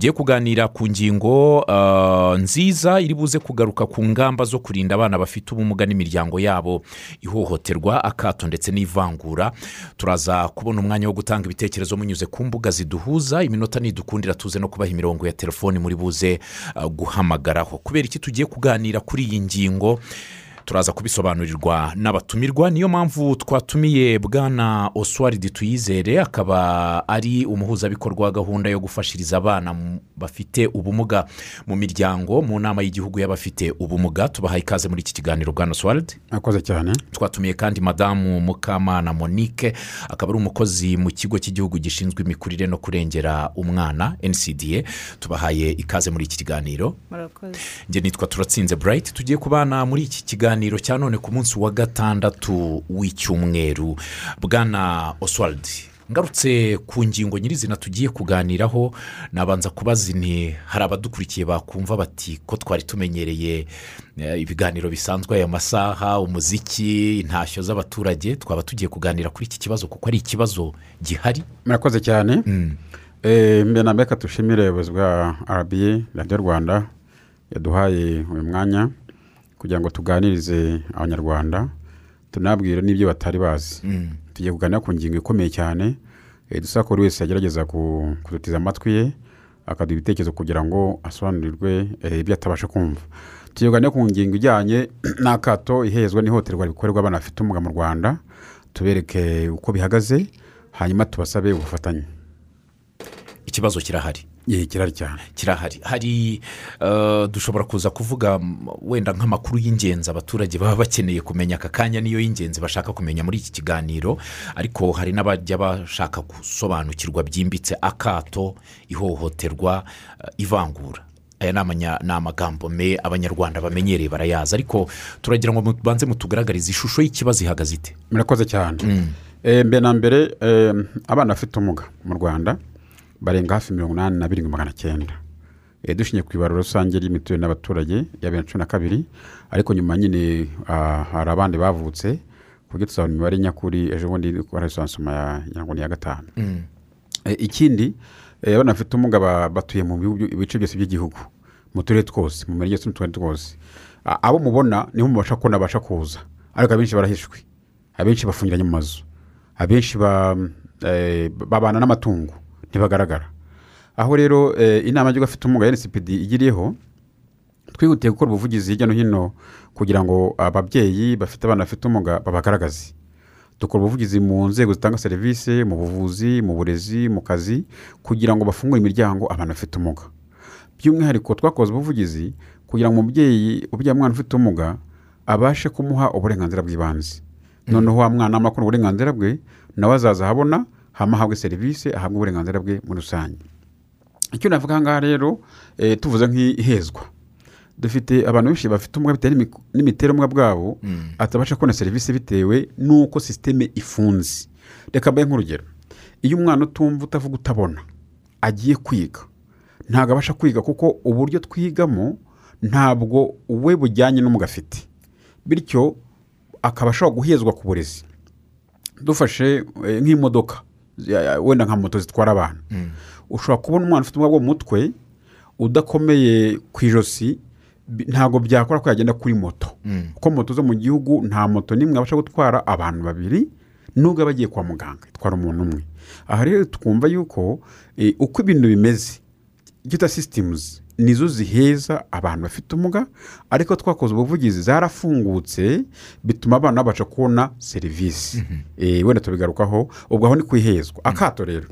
tugiye kuganira ku ngingo ah, nziza iri buze kugaruka ku ngamba zo kurinda abana bafite ubumuga n'imiryango yabo. Ihohoterwa akato ndetse n'ivangura. Turaza kubona umwanya wo gutanga ibitekerezo munyuze ku mbuga ziduhuza. Iminota nidukundira tuze no kubaha imirongo ya telefoni muri buze ah, guhamagaraho. Kubera iki tugiye kuganira kuri iyi ngingo turaza kubisobanurirwa n'abatumirwa. Niyo mpamvu twatumiye bwana oswald tuyizere akaba ari umuhuzabikorwa wa gahunda yo gufashiriza abana bafite ubumuga mu miryango mu nama y'igihugu y'abafite ubumuga. Tubahaye ikaze muri iki kiganiro bwana oswald. Murakoze cyane. Twatumiye kandi madamu mukamana monique akaba ari umukozi mu kigo cy'igihugu gishinzwe imikurire no kurengera umwana ncda tubahaye ikaze muri iki kiganiro. Nitwa turatsinze burayiti tugiye kubana muri iki kiganiro. Cya none ku munsi wa gatandatu w'icyumweru. Bwana oswald ngarutse ku ngingo nyirizina tugiye kuganiraho nabanza kubaza ni hari abadukurikiye bakumva bati ko twari tumenyereye eh, ibiganiro bisanzwe aya masaha umuziki intashyo z'abaturage twaba tugiye kuganira kuri iki kibazo kuko ari ikibazo gihari? Murakoze cyane. Eh, mbere na mbere dushimire ubuyobozi bwa rba radiyo rwanda yaduhaye uyu mwanya. Kugira ngo tuganirize abanyarwanda tunabwire n'ibyo batari bazi. Tugiye kuganira ku ngingo ikomeye cyane eh, dusaba ko buri wese yagerageza ku- kudutiza amatwi ye akaduha ibitekerezo kugira ngo asobanurirwe eh, ibyo atabasha kumva. Tugiye kuganira ku ngingo ijyanye n'akato ihezwa n'ihohoterwa rikorerwa abana bafite ubumuga mu rwanda tubereke uko bihagaze hanyuma tubasabe ubufatanye. Ikibazo kirahari. Kirari cyane. Kirahari. Hari eh, dushobora kuza kuvuga mm, wenda nk'amakuru y'ingenzi abaturage baba bakeneye kumenya. Aka kanya niyo y'ingenzi bashaka kumenya muri iki kiganiro. Ariko hari n'abajya bashaka gusobanukirwa byimbitse akato ihohoterwa eh, ivangura. Aya ni amagambo me abanyarwanda bamenyereye barayazi. Ariko turagira ngo mubanze mutugaragarize ishusho y'ikibazo ihagaze ite? Murakoze cyane. Eh, mbere na mbere abana bafite ubumuga mu rwanda. Barenga hafi mirongo inani na birindwi magana cyenda. Eh, dushingiye ku ibarura rusange ry'imiturire n'abaturage ya bibiri na cumi na kabiri ariko nyuma nyine ah, hari abandi bavutse ku buryo tuzabona imibare nyakuri ejo bundi hari isansoma ya ngo ni iya gatanu Eh, ikindi eh, abana bafite ubumuga ba- batuye mu ibice byose by'igihugu mu turere twose mu mirenge n'uturere twose. A- abo mubona nibo mubasha kubona babasha kuza. Ariko abenshi barahishwe. Abenshi bafungiranye mu mazu. Abenshi ba- babana n'amatungo. Ntibagaragara. Aho rero eh, inama y'igihugu afite ubumuga ya nsipd igiriyeho twihutiye gukora ubuvugizi hirya no hino kugira ngo ababyeyi bafite abana bafite ubumuga babagaragaze. Dukora ubuvugizi mu nzego zitanga serivisi mu buvuzi mu burezi mu kazi kugira ngo bafungure imiryango abantu bafite ubumuga by'umwihariko twakoze ubuvugizi kugira ngo umubyeyi ubyaye umwana ufite ubumuga abashe kumuha uburenganzira bw'ibanze. Noneho wa mwana amakuru uburenganzira bwe nawe azaza ahabona hama ahabwe serivisi ahabwe uburenganzira bwe muri rusange. Icyo navuga aha ngaha rero eh, tuvuze nk'ihezwa. Dufite abantu benshi bafite ubumuga bitewe n'imi- n'imiterere y'ubumuga bwabo atabasha kubona serivisi bitewe n'uko sisiteme ifunze. Reka mbaye nk'urugero. Iyo umwana utumva utavuga utabona agiye kwiga ntabwo abasha kwiga kuko uburyo twigamo ntabwo we bujyanye n'umuga afite. Bityo akaba ashobora guhezwa ku burezi. Dufashe eh, nk'imodoka. Wenda nka moto zitwara abantu. Ushobora kubona umwana ufite ubumuga bwo mu mutwe udakomeye ku ijosi ntabwo byakora ko yagenda kuri moto. Kuko moto zo mu gihugu nta moto n'imwe abasha gutwara abantu babiri nubwo aba agiye kwa muganga itwara umuntu umwe. Aha rero twumva yuko eh, uko ibintu bimeze gita sisitemuzi nizo ziheza abantu bafite ubumuga ariko twakoze ubuvugizi zarafungutse bituma abana babasha kubona serivisi. Eh, wenda tubigarukaho ubwo aho ni kwihezwa. Akato rero.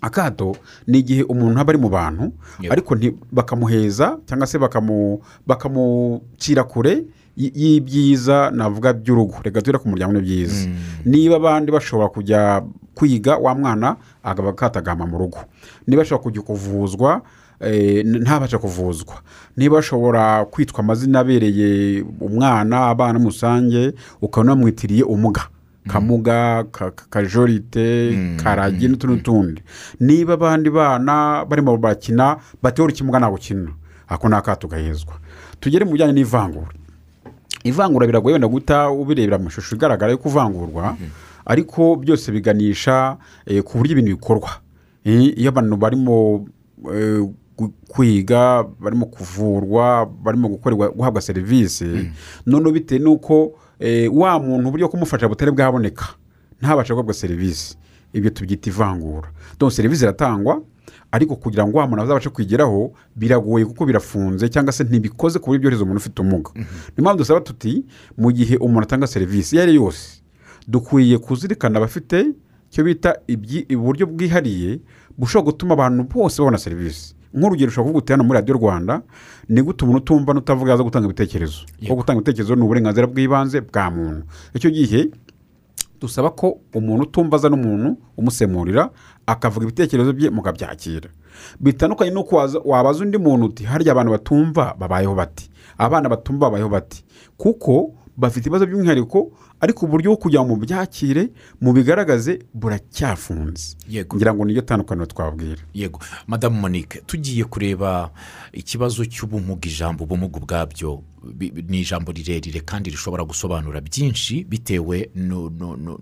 Akato ni igihe umuntu aba ari mu bantu ariko bakamuheza cyangwa se bakamu- bakamucira kure y'ibyiza navuga by'urugo. Reka tubire ku muryango byiza. Niba abandi bashobora kujya kwiga wa mwana akaba katagama mu rugo. Niba ashobora kujya kuvuzwa ntabasha kuvuzwa. Niba ashobora kwitwa amazina abereye umwana abana musange ukaba unamwitiriye umuga. Kamuga ka- ka- kajorite karagi n'utundi n'utundi. Niba abandi bana barimo barakina batewe ikimuga ntabwo ukina ako ni akato gahezwa. Tugere mu bijyanye n'ivangura. Ivangura biragoye wenda guta ubirebera mu ishusho igaragara yo kuvangurwa ariko byose biganisha eh, ku buryo ibintu bikorwa. Eh, iyo abantu barimo eh, kwiga barimo kuvurwa barimo gukorerwa guhabwa serivisi noneho bitewe n'uko eh, wa muntu uburyo kumufasha butari bwaboneka ntabashe guhabwa serivisi ibyo tubyita ivangura. Donc serivisi iratangwa ariko kugira ngo wa muntu azabashe kwigeraho biragoye kuko birafunze cyangwa se ntibikoze ku buryo byohereza umuntu ufite ubumuga niyo mpamvu dusaba tuti mu gihe umuntu atanga serivisi iyo ari yo yose dukwiye kuzirikana abafite icyo bita uburyo bwihariye bushobora gutuma abantu bose babona serivisi nk'urugero ushobora kuvuga uti hano muri radiyo rwanda ni gute umuntu utumva n'utavuga yaza gutanga ibitekerezo? Kuko gutanga ibitekerezo ni uburenganzira bw'ibanze bwa muntu. Icyo gihe dusaba ko umuntu utumva aza n'umuntu umusemurira akavuga ibitekerezo bye mukabyakira. Bitandukanye n'uko wabaza undi muntu uti harya abantu batumva babayeho bati? Abana batumva babayeho bati. Kuko bafite ibibazo by'umwihariko ariko uburyo bwo kugira ngo mubyakire mubigaragaze buracyafunze. Yego. ngira ngo niryo tandukaniro twabwira. Yego. Madamu monique tugiye kureba ikibazo cy'ubumuga ijambo ubumuga ubwabyo ni ijambo rirerire kandi rishobora gusobanura byinshi bitewe no- no- no-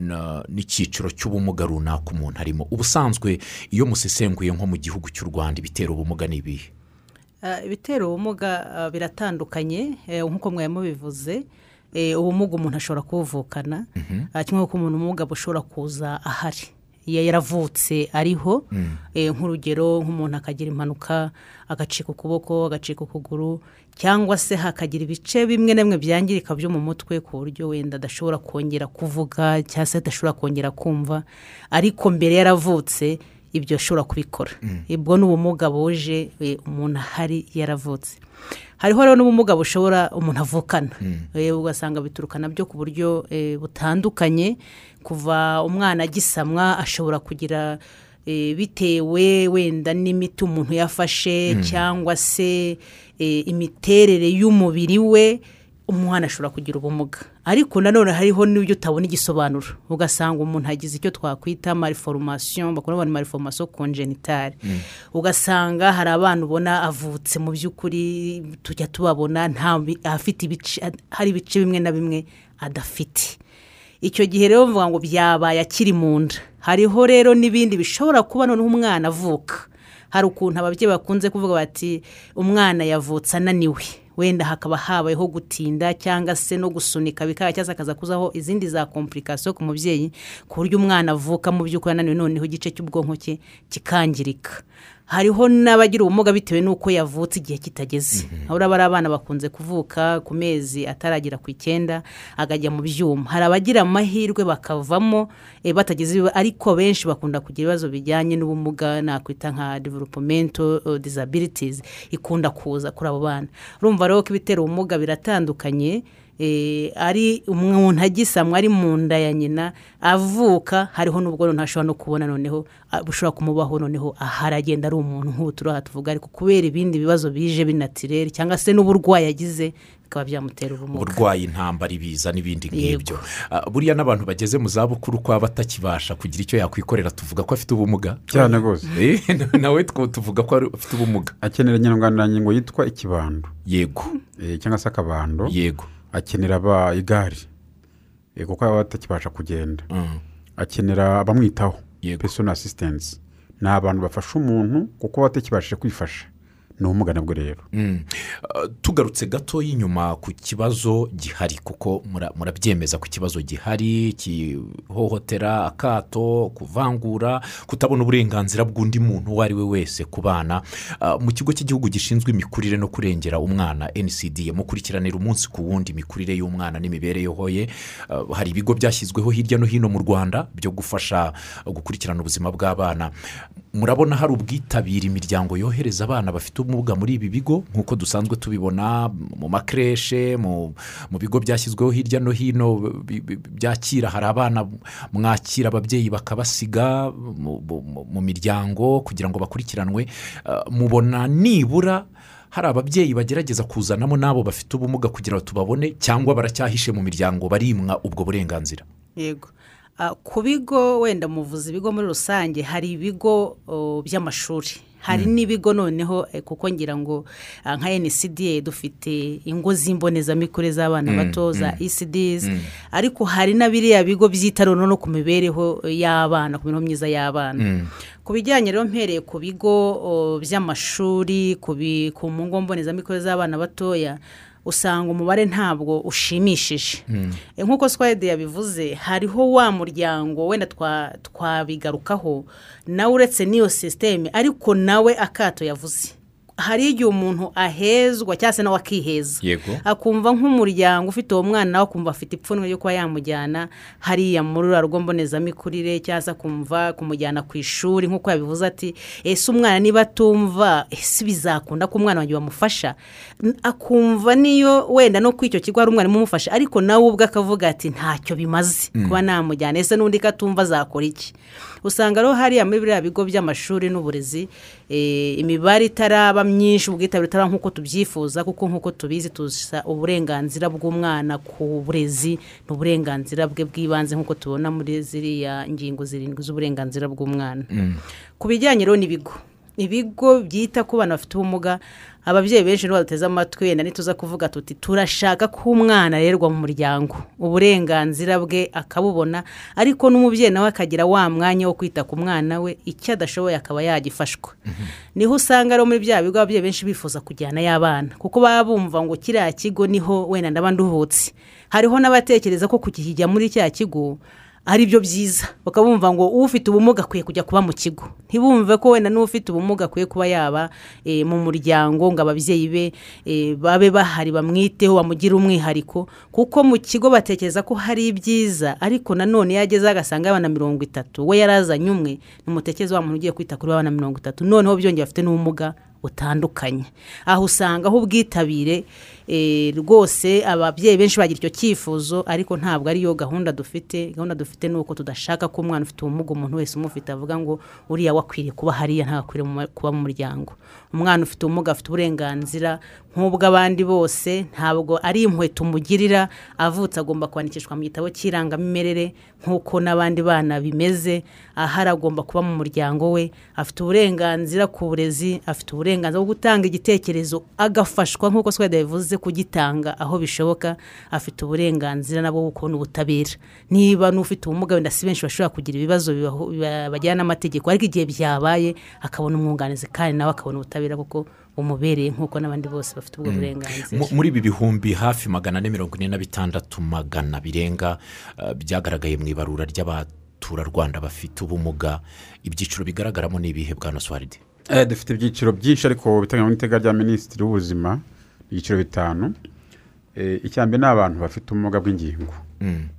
na- n'icyiciro cy'ubumuga runaka umuntu arimo. Ubusanzwe iyo musesenguye nko mu gihugu cy'u rwanda ibitera ubumuga ni ibihe? Ah, ibitera ubumuga ah, biratandukanye eh, nk'uko mwari mubivuze. eh, ubumuga umuntu ashobora kubuvukana ah, kimwe nk'uko umuntu ubumuga bushobora kuza ahari. Iyo yaravutse ariho eh, nk'urugero nk'umuntu akagira impanuka agacika ukuboko agacika ukuguru cyangwa se hakagira ibice bimwe na bimwe byangirika byo mu mutwe ku buryo wenda adashobora kongera kuvuga cyangwa se adashobora kongera kumva. Ariko mbere yaravutse ibyo ashobora kubikora. Ubwo ni ubumuga buje eh, umuntu ahari yaravutse. Hariho rero n'ubumuga bushobora umuntu avukana. Eh, ugasanga bituruka na byo ku buryo eh, butandukanye. Kuva umwana agisamwa ashobora kugira eh, bitewe wenda n'imiti umuntu yafashe cyangwa se eh, imiterere y'umubiri we umwana ashobora kugira ubumuga. Ariko nanone hariho n'ibyo utabona igisobanuro. Ugasanga umuntu agize icyo twakwita mariforomasiyo bakora abantu mariforomasiyo konjenitari ugasanga hari abana ubona avutse mu by'ukuri tujya tubabona afite ibice hari ibice bimwe na bimwe adafite. Icyo gihe rero bavuga ngo byabaye akiri mu nda. Hariho rero n'ibindi bishobora kuba noneho umwana avuka. Hari ukuntu ababyeyi bakunze kuvuga bati umwana yavutse ananiwe. Wenda hakaba habayeho gutinda cyangwa se no gusunika bikaba cyangwa se hakaza kuzaho izindi za kompurikasiyo ku mubyeyi ku buryo umwana avuka mu by'ukuri ananiwe noneho igice cy'ubwonko cye kikangirika. Hariho n'abagira ubumuga bitewe n'uko yavutse igihe kitageze. Aho uraba ari abana bakunze kuvuka ku mezi ataragera ku icyenda akajya mu byuma. Hari abagira amahirwe bakavamo eh, batagize ibiba- ariko benshi bakunda kugira ibibazo bijyanye n'ubumuga nakwita nka developumento disabilities ikunda kuza kuri abo bana. Urumva rero ko ibitera ubumuga biratandukanye eh, ari umuntu agisamwa ari mu nda ya nyina avuka hariho n'ubwo ntashobora no kubona noneho bushobora kumubaho noneho ahari agenda ari umuntu nk'ubu turi aha tuvuga ariko kubera ibindi bibazo bije binatirere cyangwa se n'uburwayi agize bikaba byamutera ubumuga. Uburwayi intambara ibiza n'ibindi nk'ibyo. Buriya n'abantu bageze mu zabukuru ko baba batakibasha kugira icyo yakwikorera tuvuga ko afite ubumuga? Cyane rwose. Eh, nawe tuvuga ko afite ubumuga. Akenera inyunganirangingo yitwa ikibando yego. Eh, cyangwa se akabando. Yego. Akenera aba igare. Kuko aba batakibasha kugenda. Mm. akenera abamwitaho pesona asisitensi ni abantu bafasha umuntu kuko baba batakibashije kwifasha. Ni ubumuga nabwo rero. Mm. Uh, tugarutse gato y'inyuma ku kibazo gihari kuko mura- murabyemeza ku kibazo gihari kihohotera akato kuvangura kutabona uburenganzira bw'undi muntu uwo ari we wese ku bana. Uh, mu kigo cy'igihugu gishinzwe imikurire no kurengera umwana ncd mukurikiranira umunsi ku wundi imikurire y'umwana n'imibereho ye. Uh, hari ibigo byashyizweho hirya no hino mu rwanda byo gufasha gukurikirana ubuzima bw'abana. Murabona hari ubwitabire imiryango yohereza abana bafite ubumuga muri ibi bigo nk'uko dusanzwe tubibona mu makereshe mu bigo byashyizweho hirya no hino byakira hari abana mwakira ababyeyi bakabasiga mu- miryango kugira ngo bakurikiranwe. Uh, mubona nibura hari ababyeyi bagerageza kuzanamo n'abo bafite ubumuga kugira ngo tubabone cyangwa baracyahishe mu miryango barimwa ubwo burenganzira. Yego. Ku bigo wenda muvuze ibigo muri rusange hari ibigo oh, by'amashuri. Hari n'ibigo noneho eh, kuko ngira ngo ah, nka ncda dufite ingo z'imbonezamikurire z'abana bato za ecds ariko hari na biriya bigo byita noneho no ku mibereho y'abana ku mibereho myiza y'abana. Ku bijyanye rero mpereye ku bigo oh, by'amashuri ku ngo mbonezamikurire z'abana batoya usanga umubare ntabwo ushimishije. E, nk'uko swayide yabivuze hariho wa muryango wenda twa- twabigarukaho nawe uretse n'iyo sisiteme ariko nawe akato yavuze. Hari igihe umuntu ahezwa cyangwa se nawe akiheza. Akumva nk'umuryango ufite uwo mwana nawe akumva afite ipfunwe ryo kuba yamujyana hariya muri ruriya rugo mbonezamikurire cyangwa se akumva kumujyana ku ishuri nk'uko yabivuze ati ese umwana niba atumva ese bizakunda ko umwana wanjye bamufasha? Akumva niyo wenda no kuri icyo kigo hari umwarimu umufasha ariko nawe ubwe akavuga ati ntacyo bimaze kuba namujyana ese n'undi ko atumva azakora iki? Usanga rero hariya muri biriya bigo by'amashuri n'uburezi eh, imibare itaraba myinshi ubwitabire butaraba nk'uko tubyifuza kuko nk'uko tubizi tuza uburenganzira bw'umwana ku burezi ni uburenganzira bwe bw'ibanze nk'uko tubona muri ziriya ngingo zirindwi z'uburenganzira bw'umwana. Ku bijyanye rero n'ibigo ibigo byita ku bana bafite ubumuga ababyeyi benshi nibo baduteze amatwi wenda ntituza kuvuga tuti turashaka ko umwana arerwa mu muryango. Uburenganzira bwe akabubona ariko n'umubyeyi nawe akagira wa mwanya wo kwita ku mwana we icyo adashoboye akaba yagifashwa. Niho usanga rero muri bya bigo ababyeyi benshi bifuza kujyanayo abana kuko baba bumva ngo kiriya kigo ni ho wenda ndaba nduhutse. Hariho n'abatekereza ko kukijya muri cya kigo ari byo byiza. Bakaba bumva ngo ufite ubumuga akwiye kujya kuba mu kigo. Ntibumve ko wenda n'ufite ubumuga akwiye kuba yaba eh, mu muryango ngo ababyeyi be eh, babe bahari bamwiteho bamugire umwihariko. Kuko mu kigo batekereza ko hari ibyiza ariko nanone iyo ageze agasanga abana mirongo itatu we yarazanye umwe nimutekereze wa muntu ugiye kwita kuri ba bana mirongo itatu. Noneho byongeye bafite n'ubumuga butandukanye. Aho usanga aho ubwitabire rwose ababyeyi benshi bagira icyo cyifuzo ariko ntabwo ariyo gahunda dufite. Gahunda dufite ni uko tudashaka ko umwana ufite ubumuga umuntu wese umufite avuga ngo uriya wakwiriye kuba hariya ntakwiriye kuba mu muryango. Umwana ufite ubumuga afite uburenganzira nk'ubw'abandi bose ntabwo ari impuhwe tumugirira avutse agomba kwandikishwa mu gitabo cy'irangamimerere nk'uko n'abandi bana bimeze. Ahari agomba kuba mu muryango we afite uburenganzira ku burezi afite uburenganzira bwo gutanga igitekerezo agafashwa nk'uko swede yabivuze kugitanga aho bishoboka afite uburenganzira nabwo bwo kubona ubutabera. Niba n'ufite ubumuga wenda si benshi bashobora kugira ibibazo bajyana n'amategeko ariko igihe byabaye akabona umwunganizi kandi nawe akabona ubutabera kuko bumubereye nk'uko n'abandi bose bafite ubwo burenganzira. Mu- muri ibi bihumbi hafi magana ane mirongo ine na bitandatu magana birenga eh, byagaragaye mu ibarura ry'abaturarwanda bafite ubumuga ibyiciro bigaragaramo ni ibihe bwa noswaridi Eh, dufite ibyiciro byinshi ariko biteganywa n'iteka rya minisitiri w'ubuzima ibyiciro bitanu. Eh, icya mbere ni abantu bafite ubumuga bw'ingingo.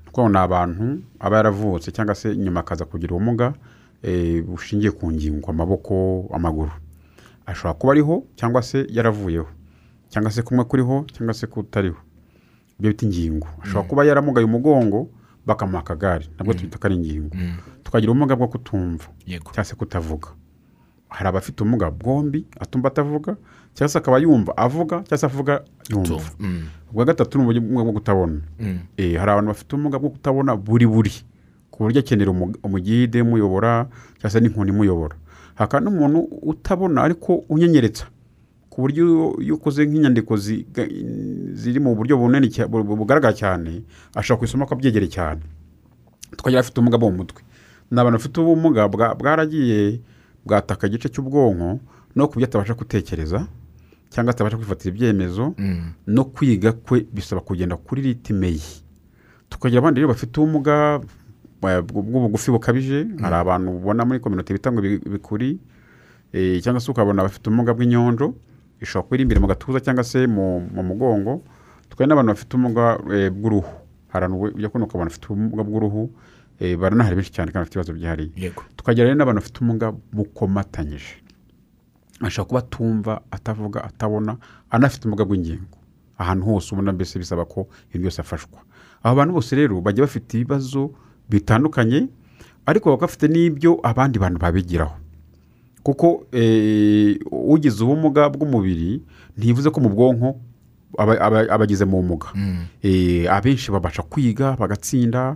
Kuko ni abantu aba yaravutse cyangwa se nyuma akaza kugira ubumuga eh, bushingiye ku ngingo amaboko amaguru. Ashobora kuba ariho cyangwa se yaravuyeho cyangwa se kumwe kuriho cyangwa se kutariho. Ibyo bita ingingo. Ashobora kuba yaramugaye umugongo bakamuha akagare. Nabwo twita ko ari ingingo. Tukagira ubumuga bwo kutumva cyangwa se kutavuga. Hari abafite ubumuga bwombi atumva atavuga cyangwa se akaba yumva avuga cyangwa se avuga yumva. Mm. ubwa gatatu ni bumwe bwo kutabona. Eh, hari abantu bafite ubumuga bwo kutabona buri buri. Ku buryo akenera umu- umugide umuyobora cyangwa se n'inkoni imuyobora hakaba n'umuntu utabona ariko unyenyeretsa ku buryo iyo ukoze nk'inyandiko ziri mu buryo bunini bugaragara cyane ashobora kuyisoma akabyegereye cyane. Tukagira abafite ubumuga bwo mu mutwe. Ni abantu bafite ubumuga bwa- bwaragiye bwataka igice cy'ubwonko no ku byo atabasha gutekereza cyangwa atabasha kwifatira ibyemezo no kwiga kwe bisaba kugenda kuri ritime ye. Tukagira abandi rero bafite ubumuga bw'ubugufi bukabije hari abantu ubona muri kominote bita ngo bi- bikuri eh, cyangwa se ukabona abafite ubumuga bw'inyonjo ishobora kuba iri imbere mu gatuza cyangwa se mu mu mugongo tukagira n'abantu bafite ubumuga eh, bw'uruhu. Hari abantu ujya kubona ukabona bafite ubumuga bw'uruhu baranahari benshi cyane kandi bafite ibibazo byihariye. Yego. Tukagira rero n'abantu bafite ubumuga bukomatanyije. Ashobora kuba atumva atavuga atabona anafite ubumuga bw'ingingo. Ahantu hose ubona mbese bisaba ko ibintu byose afashwa. Abo bantu bose rero bajya bafite ibibazo bitandukanye ariko baba bafite n'ibyo abandi bantu babigiraho. Kuko eh, ugize ubumuga bw'umubiri ntibivuze ko mu bwonko aba- aba- abagize mu bumuga Eh, abenshi babasha kwiga bagatsinda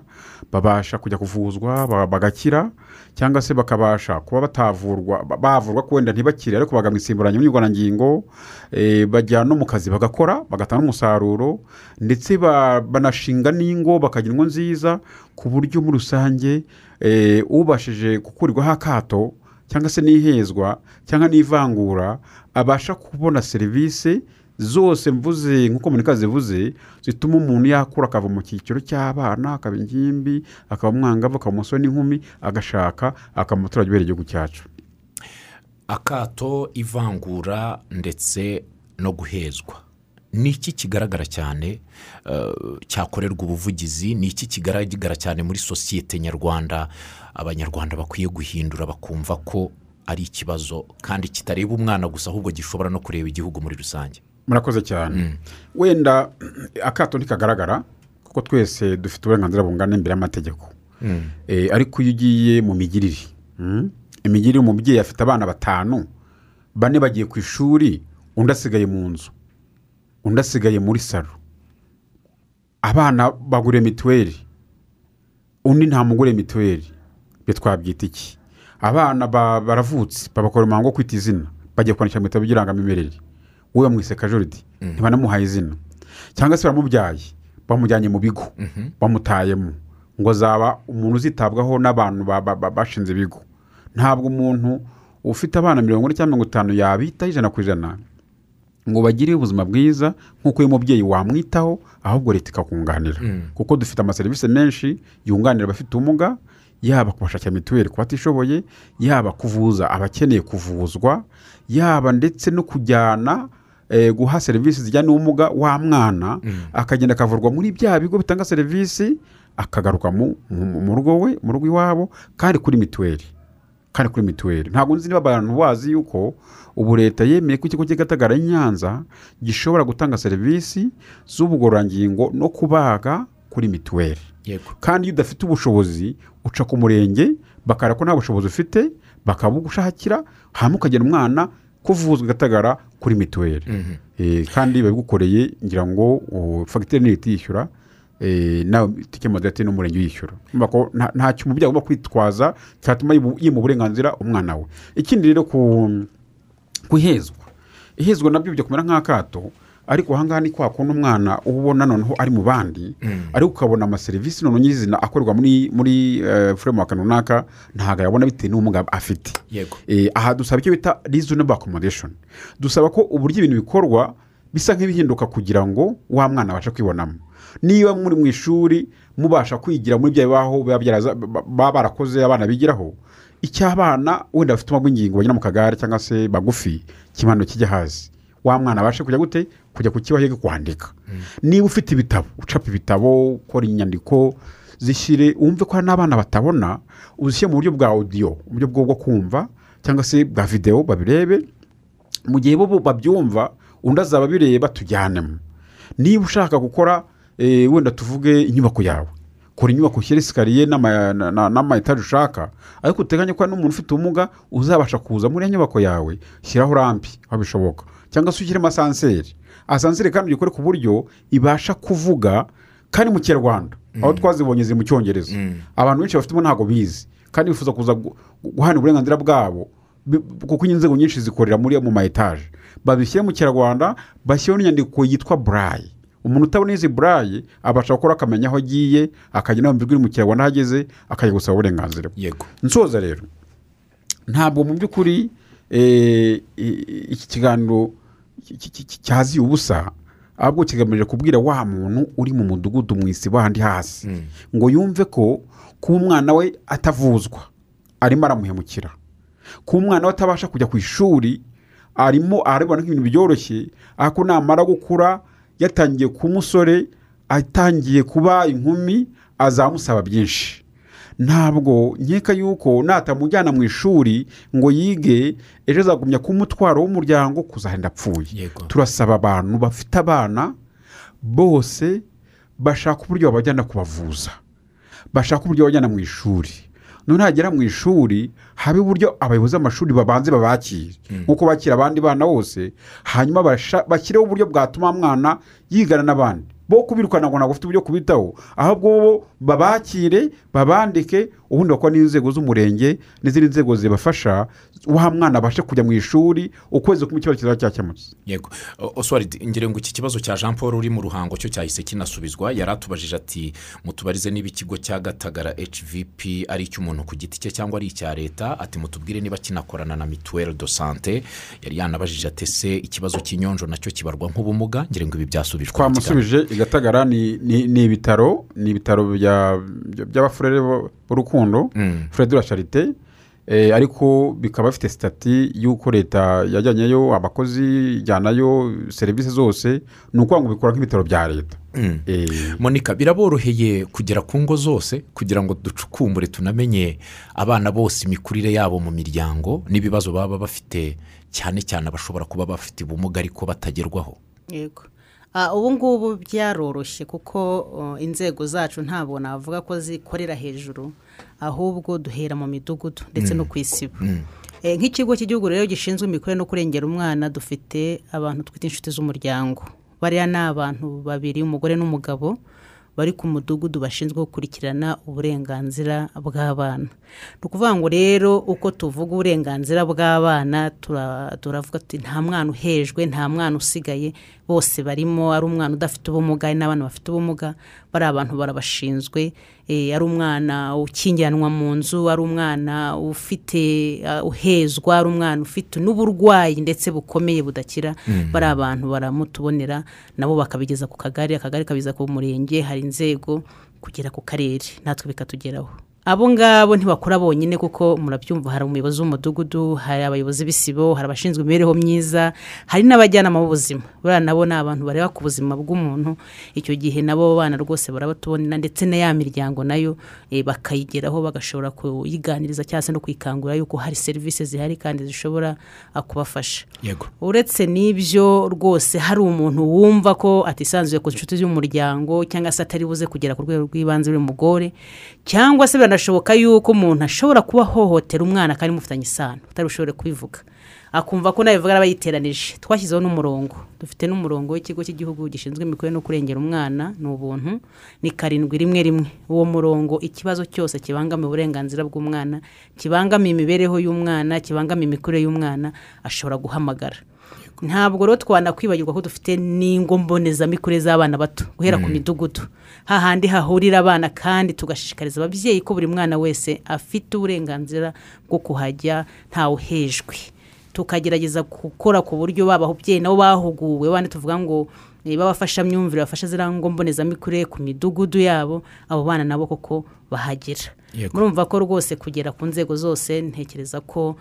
babasha kujya kuvuzwa ba- bagakira cyangwa se bakabasha kuba batavurwa ba- bavurwa ko wenda ntibakire. Ariko bagamwisimburanya ngingo eh, bajya no mu kazi bagakora bagatanga umusaruro ndetse ba- banashinga n'ingo bakagira ingo nziza ku buryo muri rusange eh, ubashije gukurirwaho akato cyangwa se n'ihezwa cyangwa n'ivangura abasha kubona serivisi zose mvuze nk'uko monika zivuze zituma umuntu yakura akava mu cyiciro cy'abana akaba ingimbi akaba umwangavu akaba umusore n'inkumi agashaka akaba umuturage ubereye igihugu cyacu. Akato ivangura ndetse no guhezwa. Ni iki kigaragara cyane eh, cyakorerwa ubuvugizi? Ni iki kigaragara cyane muri sosiyete nyarwanda? Abanyarwanda bakwiye guhindura bakumva ko ari ikibazo kandi kitareba umwana gusa ahubwo gishobora no kureba igihugu muri rusange. Murakoze cyane. Wenda akato ntikagaragara kuko twese dufite uburenganzira bungana imbere y'amategeko. Eh, ariko iyo ugiye mu migirire mm, imigirire umubyeyi afite abana batanu bane bagiye ku ishuri undi asigaye mu nzu undi asigaye muri salo. Abana baguriye mituweli undi ntamugure mituweli ibyo twabyita iki? Abana ba- baravutse babakora umuhango wo kwita izina bagiye kwandikira mu bitabo by'irangamimerere. Wowe bamwiseka joridi ntibanamuhaye izina. Cyangwa se baramubyaye bamujyanye mu bigo bamutayemo. Ngo zaba umuntu uzitabwaho n'abantu ba- ba- ba- bashinze ibigo. Ntabwo umuntu ufite abana mirongo ine cyangwa mirongo itanu yabitaho ijana ku ijana ngo bagire ubuzima bwiza nk'uko uyu mubyeyi wamwitaho ahubwo leta ikakunganira. Kuko dufite amaserivisi menshi yunganira abafite ubumuga yaba kubashakira mituweli ku batishoboye yaba kuvuza abakeneye kuvuzwa yaba ndetse no kujyana guha serivisi zijyanye n'ubumuga wa mwana akagenda akavurwa muri bya bigo bitanga serivisi akagaruka mu, rugo we mu rugo iwabo kandi kuri mituweli. Kandi kuri mituweli. Ntabwo nzi niba abantu bazi yuko ubu leta yemeye ko ikigo cy'agatagara nyanza gishobora gutanga serivisi z'ubugororangingo no kubaga kuri mituweli. Kandi iyo udafite ubushobozi uca ku murenge bakareba ko nta bushobozi ufite bakabugushakira hanyuma ukagena umwana kuvuzwa igatagara kuri mituweli. Eh, kandi babigukoreye ngira ngo fagitire ni leta yishyura eh, nawe itike modete n'umurenge uyishyura. Ntacyo umubyeyi agomba kwitwaza cyatuma yima uburenganzira umwana we. Ikindi rero ku guhezwa ihezwa na byo bijya kumera nk'akato. Ariko ahangaha ni kwa kundi umwana uba ubona noneho ari mu bandi ariko ukabona amaserivisi noneho nyizina akorerwa muri muri eh, framework runaka ntabwo ayabona bitewe n'ubumuga afite. Eh, aha dusaba icyo bita reasonable accommodation. Dusaba ko uburyo ibintu bikorwa bisa nk'ibihinduka kugira ngo wa mwana abashe kwibonamo. Niba muri mu ishuri mubasha kwigira muri bya bibaho baba barakoze abana bigiraho icy'abana wenda bafite ubumuga bw'ingingo bagera mu kagare cyangwa se bagufi kimanuro kijya hasi wa mwana abashe kujya gute? Kujya ku kibaho yige kwandika. Niba ufite ibitabo ucapa ibitabo ukora inyandiko zishyire wumve ko hari n'abana batabona uzishyire mu buryo bwa audio uburyo bwo bwo kumva cyangwa se bwa videwo babirebe. Mu gihe bo babyumva undi azaba abireba tujyanemo. Niba ushaka gukora eh, wenda tuvuge inyubako yawe. Kora inyubako ushyire esikariye n'ama- na- na- n'ama-etaje ushaka ariko uteganya ko n'umuntu ufite ubumuga uzabasha kuza muri iyo nyubako yawe shyiraho rampi aho bishoboka. Cyangwa se ushyiremo asanseri asanseri kandi uyikore ku buryo ibasha kuvuga kandi mu kinyarwanda. Aho twazibonye ziri mu cyongereza. Abantu benshi bafitemo ntabwo bizi. Kandi bifuza kuza gu- guhana uburenganzira bwabo kuko inzego nyinshi zikorera muri mu ma etaje babishyire mu kinyarwanda bashyiraho n'inyandiko yitwa burayi umuntu utabona izi burayi abasha gukora akamenya aho agiye akajya no mu kinyarwanda aho ageze akajya gusaba uburenganzira yego. Nsoza rero. Ntabwo mu by'ukuri eh, iki kiganiro ki- ki- ki- cyaziye ubusa ahubwo kigamije kubwira wa muntu uri mu mudugudu mu isi bandi hasi. Ngo yumve ko kuba umwana we atavuzwa arimo aramuhemukira. Kuba umwana we atabasha kujya ku ishuri arimo arabona nk'ibintu byoroshye ariko namara gukura yatangiye kuba umusore atangiye kuba inkumi azamusaba byinshi. Ntabwo nkeka yuko natamujyana mu ishuri ngo yige ejo azagumya kuba umutwaro w'umuryango kuzahenda apfuye turasaba abantu bafite abana bose bashaka uburyo babajyana kubavuza bashaka uburyo babajyana mu ishuri. None hagera mu ishuri habe uburyo abayobozi b'amashuri babanze babakire. Nk'uko bakira abandi bana bose hanyuma bashyireho uburyo bwatuma mwana yigana n'abandi. Bo kubirukana ngo ntabwo ufite uburyo kubitaho. Ahubwo bo babakire babandike ubundi bakora n'inzego z'umurenge n'izindi nzego zibafasha wa mwana abashe kujya mu ishuri ukwezi kumwe ikibazo kizaba cyakemutse. Yego. Ngira ngo iki kibazo cya jean paul uri mu ruhango cyo cyahise kinasubizwa yari atubajije ati mutubarize niba ikigo cya gatagara hvp ari icy'umuntu ku giti cye cyangwa ari icya leta? Ati mutubwire niba kinakorana na mituweli do sante yari yanabajije ati ese ikibazo cy'inyonjo na cyo kibarwa nk'ubumuga? Ngira ngo ibi byasubijwe twamusubije i gatagara ni ibitaro ni ibitaro bya- bya- by'abafurere b'urukundo furere de la charite ariko bikaba bifite sitati y'uko leta yajyanyeyo abakozi ijyanayo serivisi zose ni ukuvuga ngo bikora nk'ibitaro bya leta. Eh, monika biraboroheye kugera ku ngo zose kugira ngo ducukumbure tunamenye abana bose imikurire yabo mu miryango n'ibibazo baba bafite cyane cyane abashobora kuba bafite ubumuga ariko batagerwaho? Yego. Ah, ubu ngubu byaroroshye kuko uh, inzego zacu ntabwo navuga ko zikorera hejuru. Ahubwo duhera mu midugudu ndetse no ku isibo. Eh, nk'ikigo cy'igihugu rero gishinzwe imikorere no kurengera umwana dufite abantu twita inshuti z'umuryango. Bariya ni abantu babiri umugore n'umugabo bari ku mudugudu bashinzwe gukurikirana uburenganzira bw'abana. Ni ukuvuga ngo rero uko tuvuga uburenganzira bw'abana tura- turavuga tuti nta mwana uhejwe nta mwana usigaye bose barimo ari umwana udafite ubumuga n'abana bafite ubumuga bari abantu barabashinzwe eh, ari umwana ukingiranwa mu nzu ari umwana ufite ah, uhezwa ari umwana ufite n'uburwayi ndetse bukomeye budakira bari abantu baramutubonera nabo bakabigeza ku kagari akagari kabiza ku murenge hari inzego kugera ku karere. Natwe bikatugeraho. Abo ngabo ntibakora bonyine kuko murabyumva hari umuyobozi w'umudugudu hari abayobozi b'isibo hari abashinzwe imibereho myiza hari n'abajyanama b'ubuzima. Buriya nabo ni abantu bareba ku buzima bw'umuntu. Icyo gihe nabo bana rwose barabatubonera ndetse na ya miryango na yo eh, bakayigeraho bagashobora kuyiganiriza cyangwa se no kwikangurira yuko hari serivisi zihari kandi zishobora ah, kubafasha. Yego. Uretse n'ibyo rwose hari umuntu wumva ko atisanzuye ku nshuti z'umuryango cyangwa se atari buze kugera ku rwego rw'ibanze rw'umugore cyangwa se biranashoboka yuko umuntu ashobora kuba ahohotera umwana kandi mufitanye isano. Utari bushobore kubivuga. Akumva ko nabivuga aba yiteranije twashyizeho n'umurongo. Dufite n'umurongo w'ikigo cy'igihugu gishinzwe imikorere no kurengera umwana ni ubuntu ni karindwi rimwe rimwe. Uwo murongo ikibazo cyose kibangamiye uburenganzira bw'umwana kibangamiye imibereho y'umwana kibangamiye imikurire y'umwana ashobora guhamagara. Ntabwo rero twanakwibagirwa ko dufite n'ingo mbonezamikurire z'abana bato guhera ku midugudu. Hahandi hahurira abana kandi tugashishikariza ababyeyi ko buri mwana wese afite uburenganzira bwo kuhajya ntawuhejwe. Tukagerageza gukora ku buryo baba ababyeyi nabo bahuguwe bane tuvuga ngo eh, b'abafashamyumvire bafasha ziriya ngo mbonezamikurire ku midugudu yabo abo bana nabo koko bahagera. Murumva ko rwose kugera ku nzego zose ntekereza ko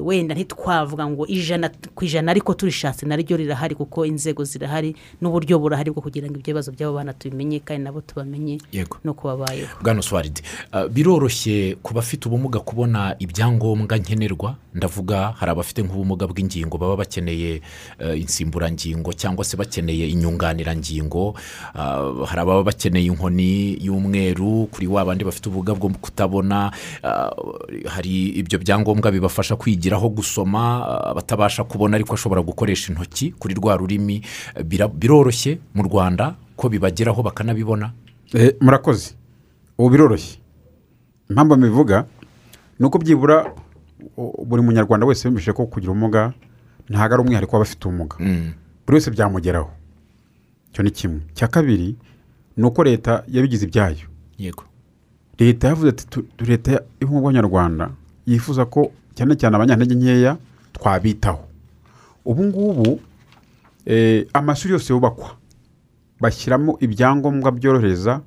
wenda ntitwavuga ngo ijana ku ijana ariko turishatse naryo rirahari kuko inzego zirahari n'uburyo burahari bwo kugira ngo ibyo bibazo by'abo bana tubimenye kandi nabo tubamenye no kubabayeho bwana oswald uh, biroroshye ku bafite ubumuga kubona ibyangombwa nkenerwa? Ndavuga hari abafite nk'ubumuga bw'ingingo baba bakeneye uh, insimburangingo cyangwa se bakeneye inyunganirangingo uh, hari ababa bakeneye inkoni y'umweru kuri wa bandi bafite ubumuga bwo kutabona. Hari ibyo byangombwa bibafasha kwigiraho gusoma uh, batabasha kubona ariko ashobora gukoresha intoki kuri rwa rurimi bira- biroroshye mu rwanda ko bibageraho bakanabibona. Eh, murakoze. Ubu biroroshye. Impamvu mbivuga ni uko byibura buri munyarwanda wese yumvise ko kugira ubumuga ntabwo ari umwihariko w'abafite ubumuga buri wese byamugeraho. Icyo ni kimwe. Cya kabiri ni uko leta yabigize ibyayo. Yego. Leta yavuze ati leta y'ubumwe bw'abanyarwanda yifuza ko cyane cyane abanyantege nkeya twabitaho. Ubu ngubu eh, amashuri yose yubakwa. Bashyiramo ibyangombwa byorohereza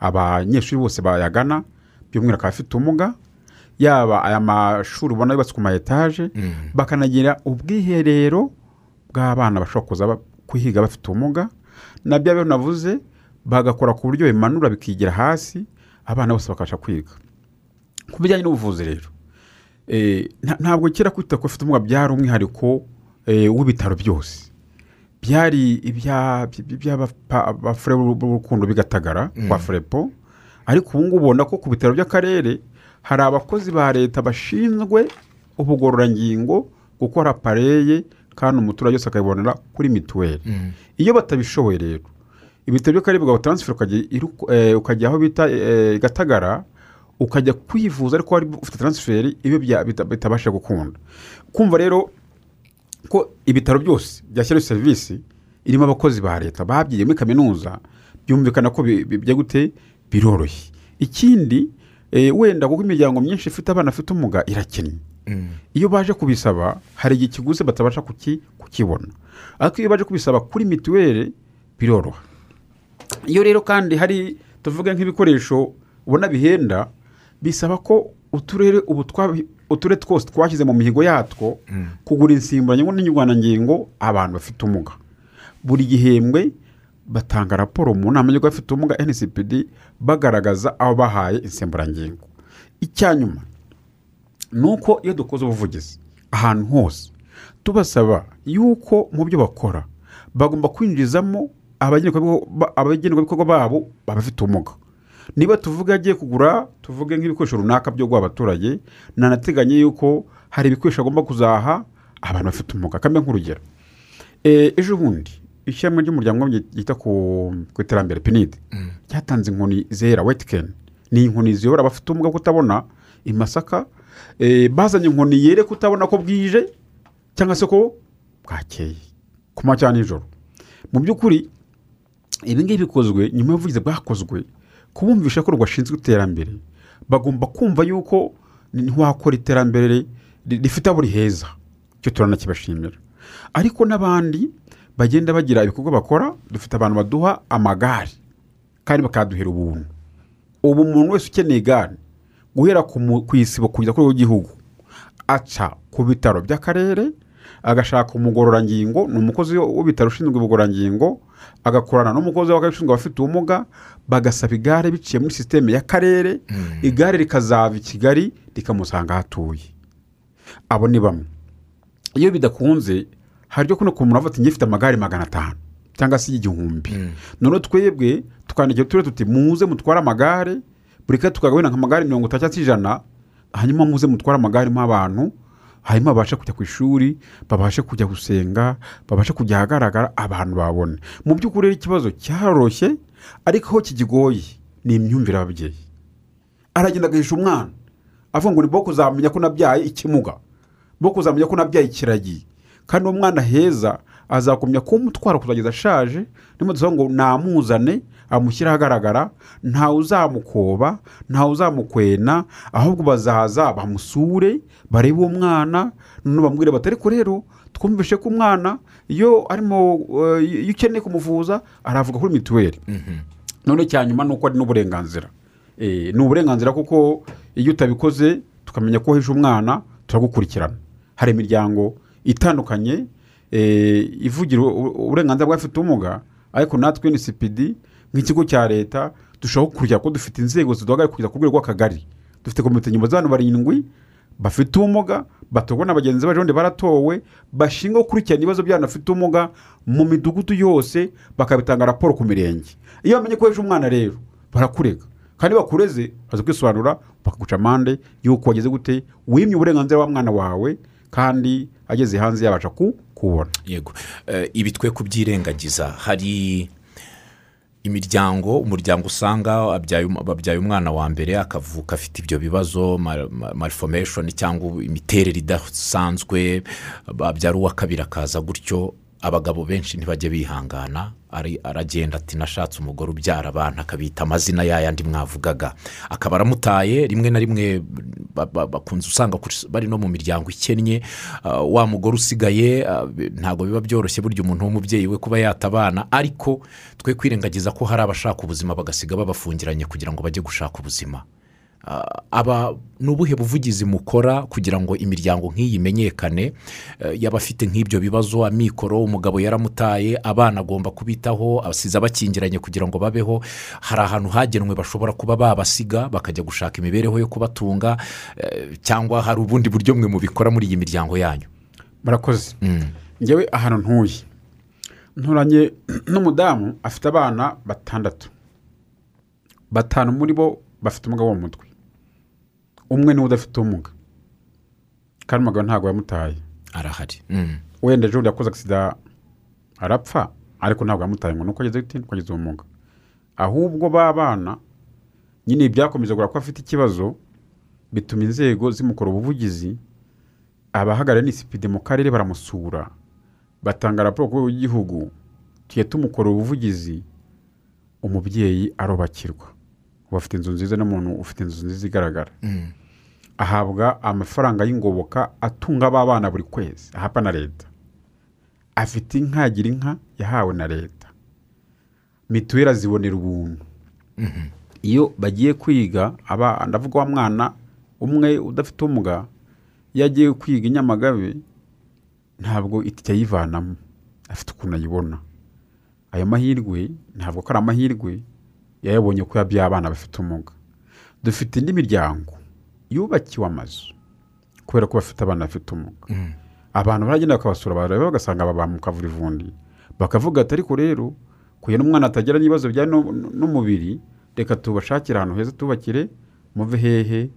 abanyeshuri bose bayagana by'umwihariko abafite ubumuga yaba aya mashuri ubona yubatse ku ma etaje bakanagira ubwiherero bw'abana bashobora kuza kuhiga bafite ubumuga. Na bya bintu navuze bagakora ku buryo bimanura bikigira hasi abana bose bakabasha kwiga. Ku bijyanye n'ubuvuzi rero ntabwo kera kwita ku bafite ubumuga byari umwihariko eh, w'ibitaro byose byari ibya- by'abafure b'urukundo bigatagara kwa furepo ariko ubu ngubu ubona ko ku bitaro by'akarere hari abakozi ba leta bashinzwe ubugororangingo gukora pareye kandi umuturage wese akabibonera kuri mituweli iyo batabishoboye rero ibitaro by'akarere bwawe taransiferi ukajya eh, aho bita eh, gatagara ukajya kwivuza ariko wari ufite taransiferi iyo bitabasha gukunda. Kumva rero ko ibitaro byose byashyiraho serivisi irimo abakozi ba leta babyigiye muri kaminuza byumvikana ko bi- bi- bijya gute? Biroroshye. Ikindi eh, wenda kuko imiryango myinshi ifite abana bafite ubumuga irakennye. Iyo baje kubisaba hari igihe ikiguzi batabasha kuki- kukibona. Ariko iyo baje kubisaba kuri mituweli biroroha. Iyo rero kandi hari tuvuge nk'ibikoresho ubona bihenda bisaba ko uturere ubu uturere twose twashyize mu mihigo yatwo kugura insimburangingo n'inyurwanangingo abantu bafite ubumuga. Buri gihembwe batanga raporo mu nama y'abafite ubumuga ncpd bagaragaza aho bahaye insimburangingo. Icya nyuma ni uko iyo dukoze ubuvugizi ahantu hose tubasaba yuko mu byo bakora bagomba kwinjizamo abagenerwabikorwa ba- abagenerwabikorwa babo babafite ubumuga. Niba tuvuga agiye kugura tuvuge nk'ibikoresho runaka byo guha abaturage nanateganye yuko hari ibikoresho agomba kuzaha abantu bafite ubumuga kambe nk'urugero. Eh, ejo bundi ishyirahamwe ry'umuryango ryita ku iterambere pinidi ryatanze inkoni zera wetikeni ni inkoni ziyobora abafite ubumuga kutabona i masaka eh, bazanye inkoni yereka utabona ko bwije cyangwa se ko bwakeye ku cyangwa nijoro. Mu by'ukuri ibi ngibi bikozwe nyuma y'ubuvugizi bwakozwe kubumvisha ko rwashinzwe iterambere. Bagomba kumva yuko ntiwakora iterambere ri- rifite aho riheza. Icyo turanakibashimira. Ariko n'abandi bagenda bagira ibikorwa bakora dufite abantu baduha amagare kandi bakaduhera ubuntu. Ubu umuntu wese ukeneye igare guhera ku isibo kugeza kuri w'igihugu aca ku bitaro by'akarere agashaka umugororangingo ni umukozi w'ibitaro ushinzwe ubugororangingo agakorana n'umukozi w'akarere ushinzwe abafite ubumuga bagasaba igare biciye muri sisiteme y'akarere igare rikazava i kigali rikamusanga aho atuye. Abo ni bamwe. Iyo bidakunze hari ryo kuno ku muntu avuga ati ngifite amagare magana atanu cyangwa se y'igihumbi noneho twebwe tukandikira uturere tuti muze mutware amagare. Buri kare tukagabanya amagare mirongo itatu cyangwa se ijana hanyuma muze mutware amagare mo abantu hanyuma babashe kujya ku ishuri babashe kujya gusenga babashe kujya ahagaragara abantu babone mu by'ukuri ikibazo cyaroroshye ariko aho kikigoye ni imyumvire y'ababyeyi. Aragenda agahisha umwana avuga ngo ni bwo kuzamenya ko nabyaye ikimuga bwo kuzamenya ko nabyaye ikiragi. Kandi uwo mwana heza azakumya kumutwara kuzageza ashaje niba dusaba ngo namuzane amushyire ahagaragara ntawe uzamukoba ntawe uzamukwena ahubwo bazaza bamusure barebe uwo mwana bamubwire bati ariko rero twumvishe ko umwana iyo arimo eh, iyo ukeneye kumuvuza aravuga kuri mituweli. None cya nyuma ni uko ari n'uburenganzira. Eh, ni uburenganzira kuko iyo utabikoze tukamenya ko uhishe umwana turagukurikirana. Hari imiryango itandukanye eh, ivugira uburenganzira bw'abafite ubumuga ariko natwe nsipidi nk'ikigo cya leta dushobora gukurikira ko dufite inzego ziduhagarariye kugeza ku rwego rw'akagari. Dufite komite nyuma z'abantu barindwi bafite ubumuga batorwa na bagenzi bacu baratowe bashinzwe gukurikirana ibibazo by'abantu bafite ubumuga mu midugudu yose bakabitanga raporo ku mirenge. Iyo bamenye ko ejo umwana rero barakurega. Kandi bakureze baza kwisobanura bakaguca amande y'uko wageze gute wimye uburenganzira wa mwana wawe kandi ageze hanze yabasha ku- kubona. Yego. Eh, ibi twe kubyirengagiza. Hari imiryango umuryango usanga um- babyaye umwana wa mbere akavuka afite ibyo bibazo malformation cyangwa imiterere idasanzwe babyara uwa kabiri akaza gutyo. Abagabo benshi ntibajya bihangana aragenda ati nashatse umugore ubyara abantu akabita amazina yayandi mwavugaga. Akaba aramutaye rimwe na rimwe ba- ba- bakunze usanga bari no mu miryango ikennye ah, wa mugore usigaye ah, ntabwo biba byoroshye burya umuntu w'umubyeyi we kuba yatabana ariko twe kwirengagiza ko hari abashaka ubuzima bagasiga babafungiranye kugira ngo bajye gushaka ubuzima. Aba ni ubuhe buvugizi mukora kugira ngo imiryango nk'iyi imenyekane? Eh, y'abafite nk'ibyo bibazo amikoro umugabo yaramutaye abana agomba kubitaho asize abakingiranye kugira ngo babeho. Hari ahantu hagenwe bashobora kuba babasiga bakajya gushaka imibereho yo kubatunga eh, cyangwa hari ubundi buryo mwe mubikora muri iyi miryango yanyu? Murakoze. Ngewe ahantu ntuye. Nturanye n'umudamu afite abana batandatu. Batanu muri bo bafite ubumuga bwo mu mutwe. Umwe ni we udafite ubumuga. Kandi umugabo ntabwo yamutaye. Arahari. Mm. wenda ejo bundi yakoze agisida arapfa ariko ntabwo yamutaye ngo nuko ageze gute? Nuko ageze ubumuga. Ahubwo ba bana nyine byakomeje kugura ko afite ikibazo bituma inzego zimukora ubuvugizi abahagarariye n'isipide mu karere baramusura. Batanga raporo ku rwego rw'igihugu tujye tumukora ubuvugizi umubyeyi arubakirwa. Ubu afite inzu nziza n'umuntu ufite inzu nziza igaragara. Mm. Ahabwa amafaranga y'ingoboka atunga ba bana buri kwezi. Ahabwa na leta. Afite inka agira inka yahawe na leta. Mituweli azibonera ubuntu. Iyo bagiye kwiga aba ndavuga wa mwana umwe udafite ubumuga iyo agiye kwiga i nyamagabe ntabwo itike ayivanamo afite ukuntu ayibona. Ayo mahirwe ntabwo ko ari amahirwe yayabonye ko yabyaye abana bafite ubumuga dufite indi miryango. Yubakiwe amazu kubera ko bafite abana bafite ubumuga abantu baragenda bakabasura bareba bagasanga baba mu kavurivundi bakavuga ati ariko rero kugira n'umwana atagira n'ibibazo bijyanye nu- n'umubiri reka tubashakire ahantu heza tubakire muve hehe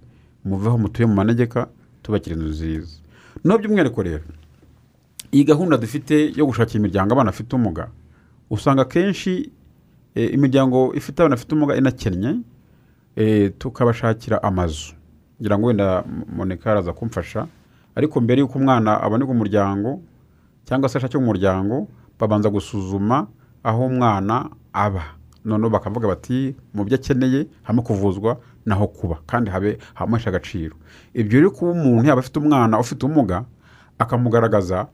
muve aho mutuye mu manegeka tubakire inzu nziza. No by'umwihariko rero iyi gahunda dufite yo gushakira imiryango abana bafite ubumuga usanga akenshi eh, imiryango ifite abana bafite ubumuga inakennye eh, tukabashakira amazu. Ngira ngo wenda monika araza kumfasha. Ariko mbere y'uko umwana aboneka umuryango cyangwa se ashakira umuryango babanza gusuzuma aho umwana aba. Noneho bakavuga bati mu byo akeneye hamwe kuvuzwa naho kuba. Kandi habe hamuhesha agaciro. Ibyo rero kuba umuntu yaba afite umwana ufite ubumuga akamugaragaza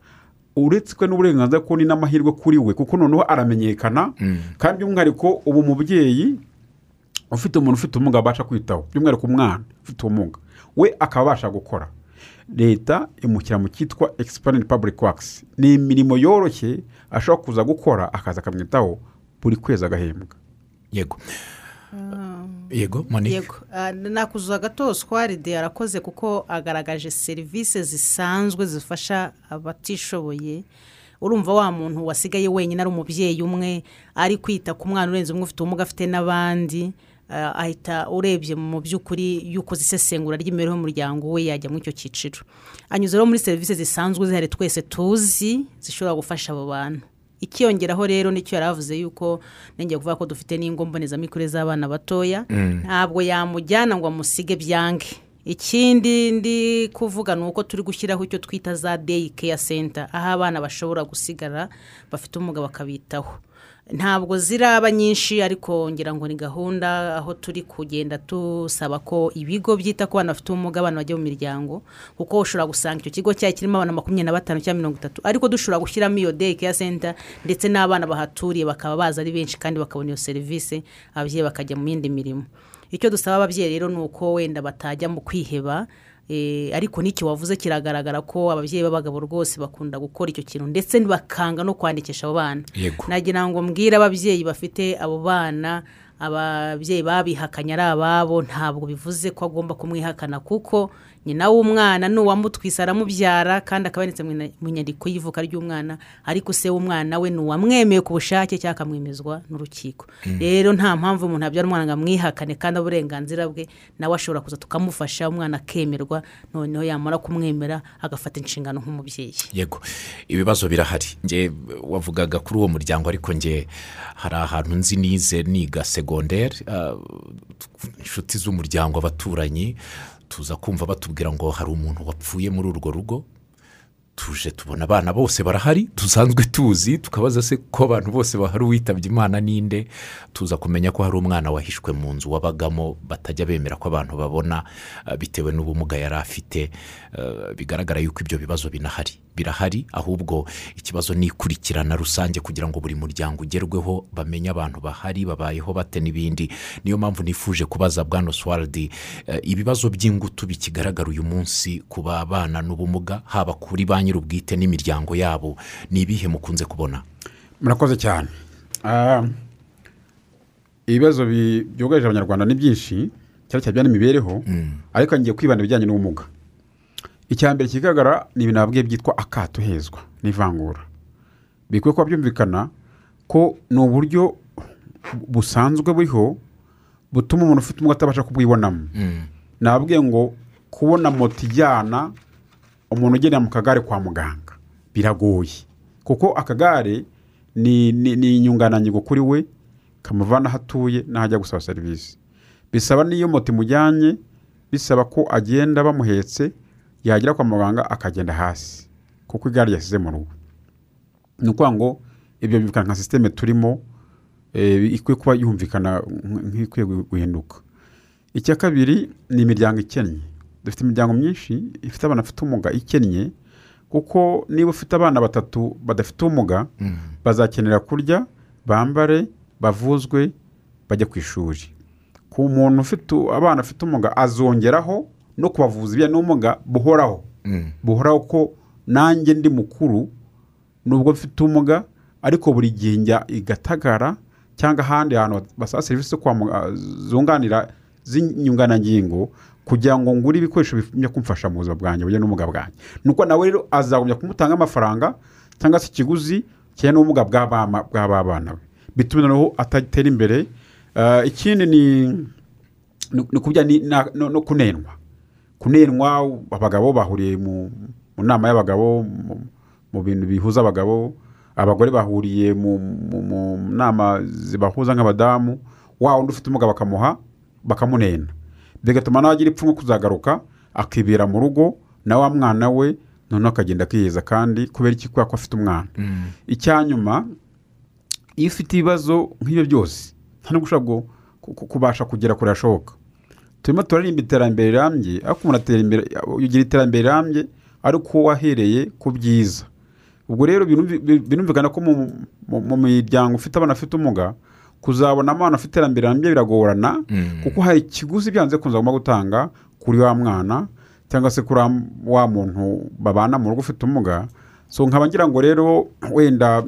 uretse ko n'uburenganzira ko ni n'amahirwe kuri we kuko noneho aramenyekana. Kandi by'umwihariko ubu umubyeyi ufite umuntu ufite ubumuga abasha kwitaho. By'umwihariko umwana ufite ubumuga. We akaba abasha gukora. Leta imushyira mu cyitwa expanded public works. Ni imirimo yoroshye ashobora kuza gukora akaza akamwitaho buri kwezi agahembwa. Yego. Yego monika yego. Ah, nakuzuza gato swaride arakoze kuko agaragaje serivisi zisanzwe zifasha abatishoboye. Urumva wa muntu wasigaye wenyine ari umubyeyi umwe ari kwita ku mwana urenze umwe ufite ubumuga afite n'abandi. ah, ahita urebye mu by'ukuri yuko zisesengura ry'imibereho y'umuryango we yajya muri icyo cyiciro. Anyuze rero muri serivisi zisanzwe zihari twese tuzi zishobora gufasha abo bantu. Ikiyongeraho rero ni cyo yari avuze yuko nengeye kuvuga ko dufite n'ingo mbonezamikurire z'abana batoya ntabwo yamujyana ngo amusige byange. Ikindi ndi kuvuga ni uko turi gushyiraho icyo twita za deyi keya senta aho abana bashobora gusigara bafite ubumuga bakabitaho. Ntabwo ziraba nyinshi ariko ngira ngo ni gahunda aho turi kugenda dusaba ko ibigo byita ku bana bafite ubumuga abana bajya mu miryango kuko ushobora gusanga icyo kigo cyari kirimo abana makumyabiri na batanu cyangwa mirongo itatu. Ariko dushobora gushyiramo iyo deyi keya senta ndetse n'abana bahaturiye bakaba baza ari benshi kandi bakabona iyo serivisi ababyeyi bakajya mu yindi mirimo. Icyo dusaba ababyeyi rero ni uko wenda batajya mu kwiheba ariko n'icyo wavuze kiragaragara ko ababyeyi b'abagabo rwose bakunda gukora icyo kintu ndetse bakanga no kwandikisha abo bana. Nagira ngo mbwire ababyeyi bafite abo bana ababyeyi babihakanye ari ababo ntabwo bivuze ko agomba kumwihakana kuko nyina w'umwana ni uwamutwise aramubyara kandi akaba yanditse mu nyandiko y'ivuka ry'umwana ariko se w'umwana we ni uwamwemeye ku bushake cyangwa akamwemezwa n'urukiko rero nta mpamvu umuntu abyara umwana ngo amwihakane kandi uburenganzira bwe nawe ashobora kuza tukamufasha umwana akemerwa noneho yamara kumwemera agafata inshingano nk'umubyeyi. Yego ibibazo birahari. Nge wavugaga kuri uwo muryango ariko nge hari ahantu nzi nize niga segonderi ah, inshuti z'umuryango abaturanyi tuza kumva batubwira ngo hari umuntu wapfuye muri urwo rugo tuje tubona abana bose barahari dusanzwe tuzi tukabaza se ko abantu bose bahari uwitabye imana ninde tuza kumenya ko hari umwana wahishwe mu nzu wabagamo batajya bemera ko abantu babona bitewe n'ubumuga yari afite. Bigaragara yuko ibyo bibazo binahari. Birahari ahubwo ikibazo ni ikurikirana rusange kugira ngo buri muryango ugerweho bamenye abantu bahari babayeho bate n'ibindi. Niyo mpamvu nifuje kubaza bwana oswaldi eh, ibibazo by'ingutu bikigaragara uyu munsi ku babana n'ubumuga haba kuri ba nyir'ubwite n'imiryango yabo. Ni ibihe mukunze kubona? Murakoze cyane. Ah, ibibazo bi- byugarije abanyarwanda ni byinshi cyane cyane bijyanye n'imibereho ariko ngiye kwibanda ibijyanye n'ubumuga. Icya mbere kigaragara ni ibintu nabwiye byitwa akato hezwa n'ivangura bikwiye kuba byumvikana ko ni uburyo busanzwe buriho butuma umuntu ufite ubumuga atabasha kubwibonamo. Nabwiye ngo kubona moto ijyana umuntu ugendera mu kagare kwa muganga biragoye. Kuko akagare ni inyungananyigo kuri we kamuvana aho atuye n'aho ajya gusaba serivisi. Bisaba n'iyo moto imujyanye bisaba ko agenda bamuhetse yagera kwa muganga akagenda hasi kuko igare yasize mu rugo. Ni ukuvuga ngo ibyo bivugana nka sisiteme turimo eh, ikwiye kuba yumvikana nk- nk'ikwiye gu- guhinduka. Icya kabiri ni imiryango ikennye dufite imiryango myinshi ifite abana bafite ubumuga ikennye kuko niba ufite abana batatu badafite ubumuga bazakenera kurya bambare bavuzwe bajye ku ishuri. Ku muntu ufite abana bafite ubumuga azongeraho no kubavuza ibijyanye n'ubumuga buhoraho. Buhoraho ko nanjye ndi mukuru nubwo mfite ubumuga ariko buri gihe njya igatagara cyangwa ahandi hantu basaba serivisi zo kwa muga- zunganira z'inyunganangingo kugira ngo ngure ibikoresho byo kumfasha mu buzima bwanjye bujyanye n'ubumuga bwanjye. Nuko nawe rero azagumya kumutanga amafaranga cyangwa se ikiguzi kijyanye n'ubumuga bw'abana bw'aba bana be. Bituma noneho atatera imbere. Eh, ikindi ni no kunenwa. Kunenwa abagabo bahuriye mu nama y'abagabo mu- bintu bihuza abagabo. Abagore bahuriye mu nama zibahuza nk'abadamu. Wa undi ufite ubumuga bakamuha bakamunena. Bigatuma nawe agira ipfunwe kuzagaruka akibera mu rugo na wa mwana we noneho akagenda akiheza kandi kubera iki? Kubera ko afite umwana. Icyanyuma iyo ufite ibibazo nk'ibyo byose nta nubwo ushobora kubasha kugera kure hashoboka turimo turaririmba iterambere rirambye ariko umuntu atera imbere ugira iterambere rirambye ariko wahereye ku byiza. Ubwo rero birumvi- bi- birumvikana ko mu- miryango ufite abana bafite ubumuga kuzabona abana bafite iterambere rirambye biragorana kuko hari ikiguzi byanze kunze agomba gutanga kuri wa mwana cyangwa se kuri wa muntu babana mu rugo ufite ubumuga so nkaba ngira ngo rero wenda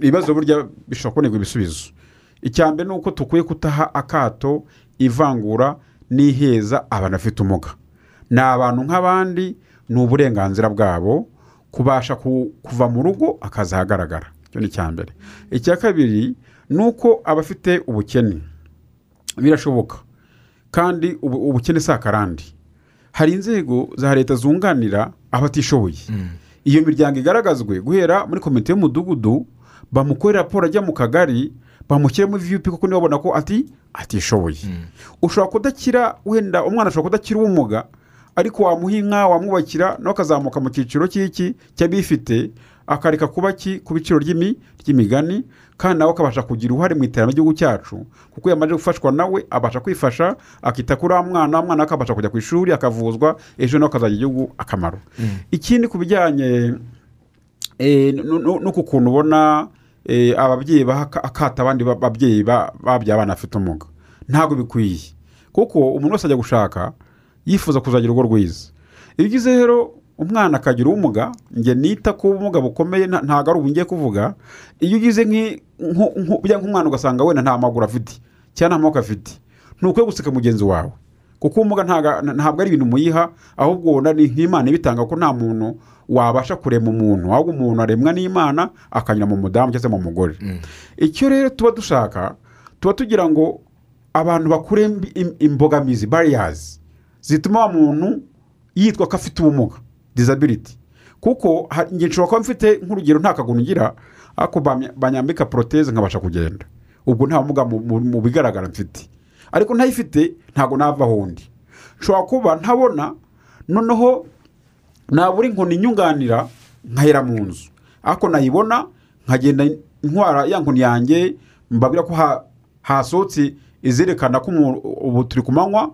ibibazo burya bishobora kubonerwa ibisubizo. Icya mbere ni uko dukwiye kutaha akato ivangura n'iheza abantu bafite ubumuga ni abantu nk'abandi ni uburenganzira bwabo kubasha ku- kuva mu rugo akaza ahagaragara. Icyo ni icya mbere. Icya kabiri ni uko abafite ubukene. Birashoboka. Kandi ubu- ubukene si akarande hari inzego za leta zunganira abatishoboye. Iyo miryango igaragazwe guhera muri komite y'umudugudu bamukorera raporo ajya mu kagari bamushyiremo viyupi kuko niba babona ko ati atishoboye. Ushobora kudakira wenda umwana ashobora kudakira ubumuga ariko wamuha inka wamwubakira nawe akazamuka mu cyiciro cy'iki cy'abifite akareka kuba ki ku biciro ry'imi ry'imigani kandi nawe akabasha kugira uruhare mu iterambere ry'igihugu cyacu. Kuko iyo amaze gufashwa nawe abasha kwifasha akita kuri wa mwana wa mwana akabasha kujya ku ishuri akavuzwa ejo nawe akazagira igihugu akamaro. Ikindi ku bijyanye eh, nu- nuko ukuntu ubona ababyeyi baha aka- akato abandi ba- babyeyi ba- babyaye abana bafite ubumuga ntabwo bikwiye. Kuko umuntu wese ajya gushaka yifuza kuzagira urugo rwiza. Iyo ugize rero umwana akagira ubumuga njye nita ku bumuga bukomeye nta- ntabwo ari ubu ngiye kuvuga iyo ugize nk'umwana ugasanga wenda nta maguru afite cyangwa nta maboko afite ntukwiye guseka mugenzi wawe. Kuko ubumuga ntabwo ari ibintu muyiha ahubwo ubona ni nk'imana ibitanga ko nta muntu wabasha kurema umuntu. Ahubwo umuntu aremwa n'imana akanyura mu mudamu cyangwa se mu mugore. Icyo rero tuba dushaka tuba tugira ngo abantu bakure imbogamizi bariyazi zituma wa muntu yitwa ko afite ubumuga disability. Kuko nshobora kuba mfite nk'urugero nta kaguru ngira ariko banyambika poroteze nkabasha kugenda. Ubwo nta bumuga mu- mu mu bigaragara mfite. Ariko ntayifite ntabwo nava aho undi nshobora kuba ntabona noneho nabura inkoni inyunganira nkahera mu nzu. Ariko nayibona nkagenda ntwara ya nkoni yanjye mbabwira ko ha- hasohotse izerekana ko ubu turi ku manywa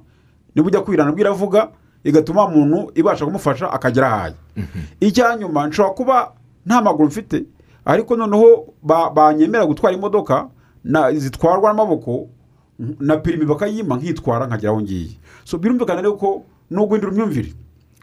niba ujya kwirana bwiravuga igatuma umuntu ibasha kumufasha akagera ahaye icyanyuma nshobora kuba nta maguru mfite ariko noneho ba- banyemera gutwara imodoka na- zitwarwa n'amaboko na perimi bakayima nkitwara nkagera aho ngiye. So birumvikana rero ko ni uguhindura imyumvire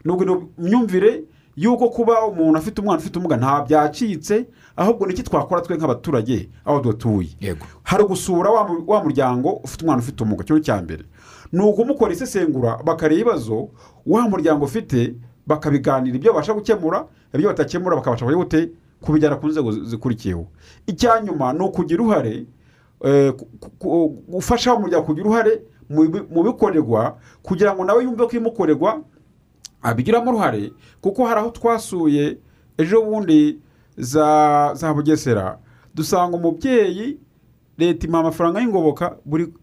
ni uguhindura imyumvire y'uko kuba umuntu afite umwana ufite ubumuga nta byacitse ahubwo ni iki twakora twe nk'abaturage aho dutuye. Yego. Hari gusura wa mu- wa muryango ufite umwana ufite ubumuga cyo cya mbere. Ni ukumukora isesengura bakareba ibibazo wa muryango ufite bakabiganira ibyo babasha gukemura ibyo batakemura bakabasha gute kubijyana ku nzego zi- zikurikiyeho icyanyuma ni ukugira uruhare gufasha wa muryango kugira uruhare mu bi- mu bikorerwa kugira ngo nawe yumve ko ibimukorerwa abigiramo uruhare kuko hari aho twasuye ejo bundi za bugesera. Dusanga umubyeyi leta imuha amafaranga y'ingoboka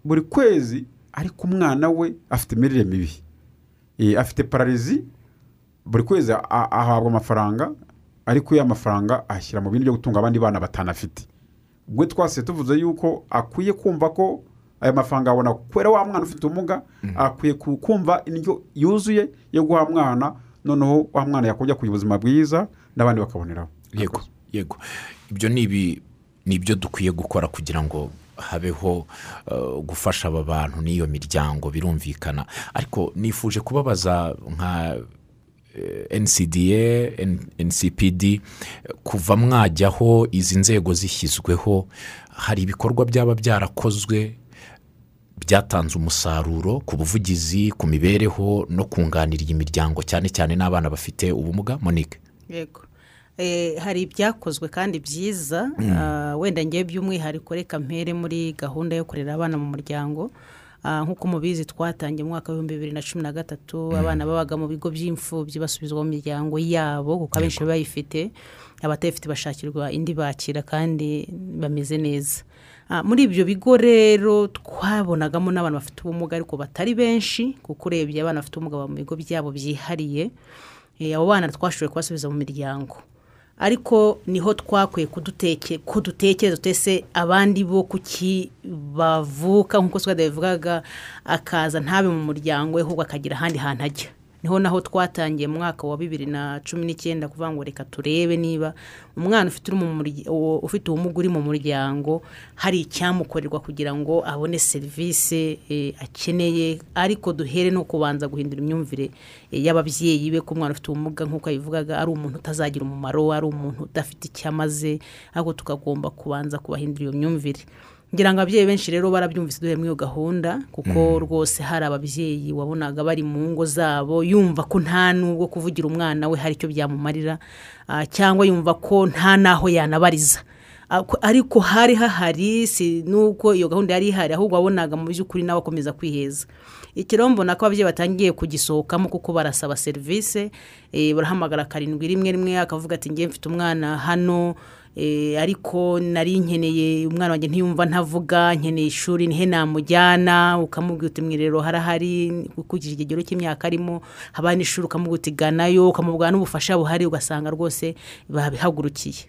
buri kwezi ariko umwana we afite imirire mibi. Eh, afite pararizi buri kwezi ahabwa amafaranga ariko ya mafaranga ashyira mu bindi byo gutunga abandi bana batanafite. Ubwo twase tuvuze yuko akwiye kumva ko aya mafaranga abona kubera wa mwana ufite ubumuga akwiye ku- kumva indyo yuzuye yo guha mwana noneho wa mwana yakujya kugira ubuzima bwiza n'abandi bakaboneraho. Yego yego. Ibyo ni ibyo dukwiye gukora kugira ngo habeho uh, gufasha aba bantu n'iyo miryango birumvikana. Ariko nifuje kubabaza nka ncda N- ncpd eh, kuva mwajyaho izi nzego zishyizweho hari ibikorwa byaba byarakozwe byatanze umusaruro ku buvugizi ku mibereho no kunganira iyi miryango cyane cyane n'abana bafite ubumuga. Monique? Yego. Eh, hari ibyakozwe kandi byiza. Ah, wenda ngewe by'umwihariko reka mpere muri gahunda yo kurera abana mu muryango. Nk'uko mubizi twatangiye mu mwaka w'ibihumbi bibiri na cumi na gatatu abana babaga mu bigo by'imfubyi basubizwa mu miryango yabo kuko abenshi bayifite abatayifite bashakirwa indi bakira kandi bameze neza. Ah, muri ibyo bigo rero twabonagamo n'abantu bafite ubumuga ariko batari benshi kuko urebye abana bafite ubumuga mu bigo byabo byihariye Eh, abo bana twashoboye kubasubiza mu miryango. Ariko ni ho twakwiye kuduteke ko dutekereza tutese abandi bo kuki bavuka nk'uko twada bivugaga akaza ntabe mu muryango we ahubwo akagira ahandi hantu ajya. Ni ho naho twatangiye mu mwaka wa bibiri na cumi n'icyenda kuvuga ngo reka turebe niba umwana ufite ubumuga uri mu muryango hari icyamukorerwa kugira ngo abone serivisi eh, akeneye ariko duhere no kubanza guhindura imyumvire eh, y'ababyeyi be ko umwana ufite ubumuga nk'uko yabivugaga ari umuntu utazagira umumaro ari umuntu udafite icyo amaze ahubwo tukagomba kubanza kubahindura iyo myumvire. Ngira ngo ababyeyi benshi rero barabyumvise duhe muri iyo gahunda kuko rwose hari ababyeyi wabonaga bari mu ngo zabo yumva ko nta n'ubwo kuvugira umwana we hari icyo byamumarira ah, cyangwa yumva ko nta n'aho yanabariza. Ako- ariko hari hahari si nuko iyo gahunda yari ihari ahubwo wabonaga mu by'ukuri nawe akomeza kwiheza. Ikirombo mbona ko ababyeyi batangiye kugisohokamo kuko barasaba serivisi eh, barahamagara karindwi rimwe rimwe akavuga ati ngewe mfite umwana hano ariko nari nkeneye umwana wanjye ntiyumva ntavuga nkeneye ishuri nihe namujyana ukamubwira uti mwirero harahari ukurikije ikigero cy'imyaka arimo. Haba n'ishuri ukamubwira uti ganayo ukamubwira n'ubufasha buhari ugasanga rwose babihagurukiye.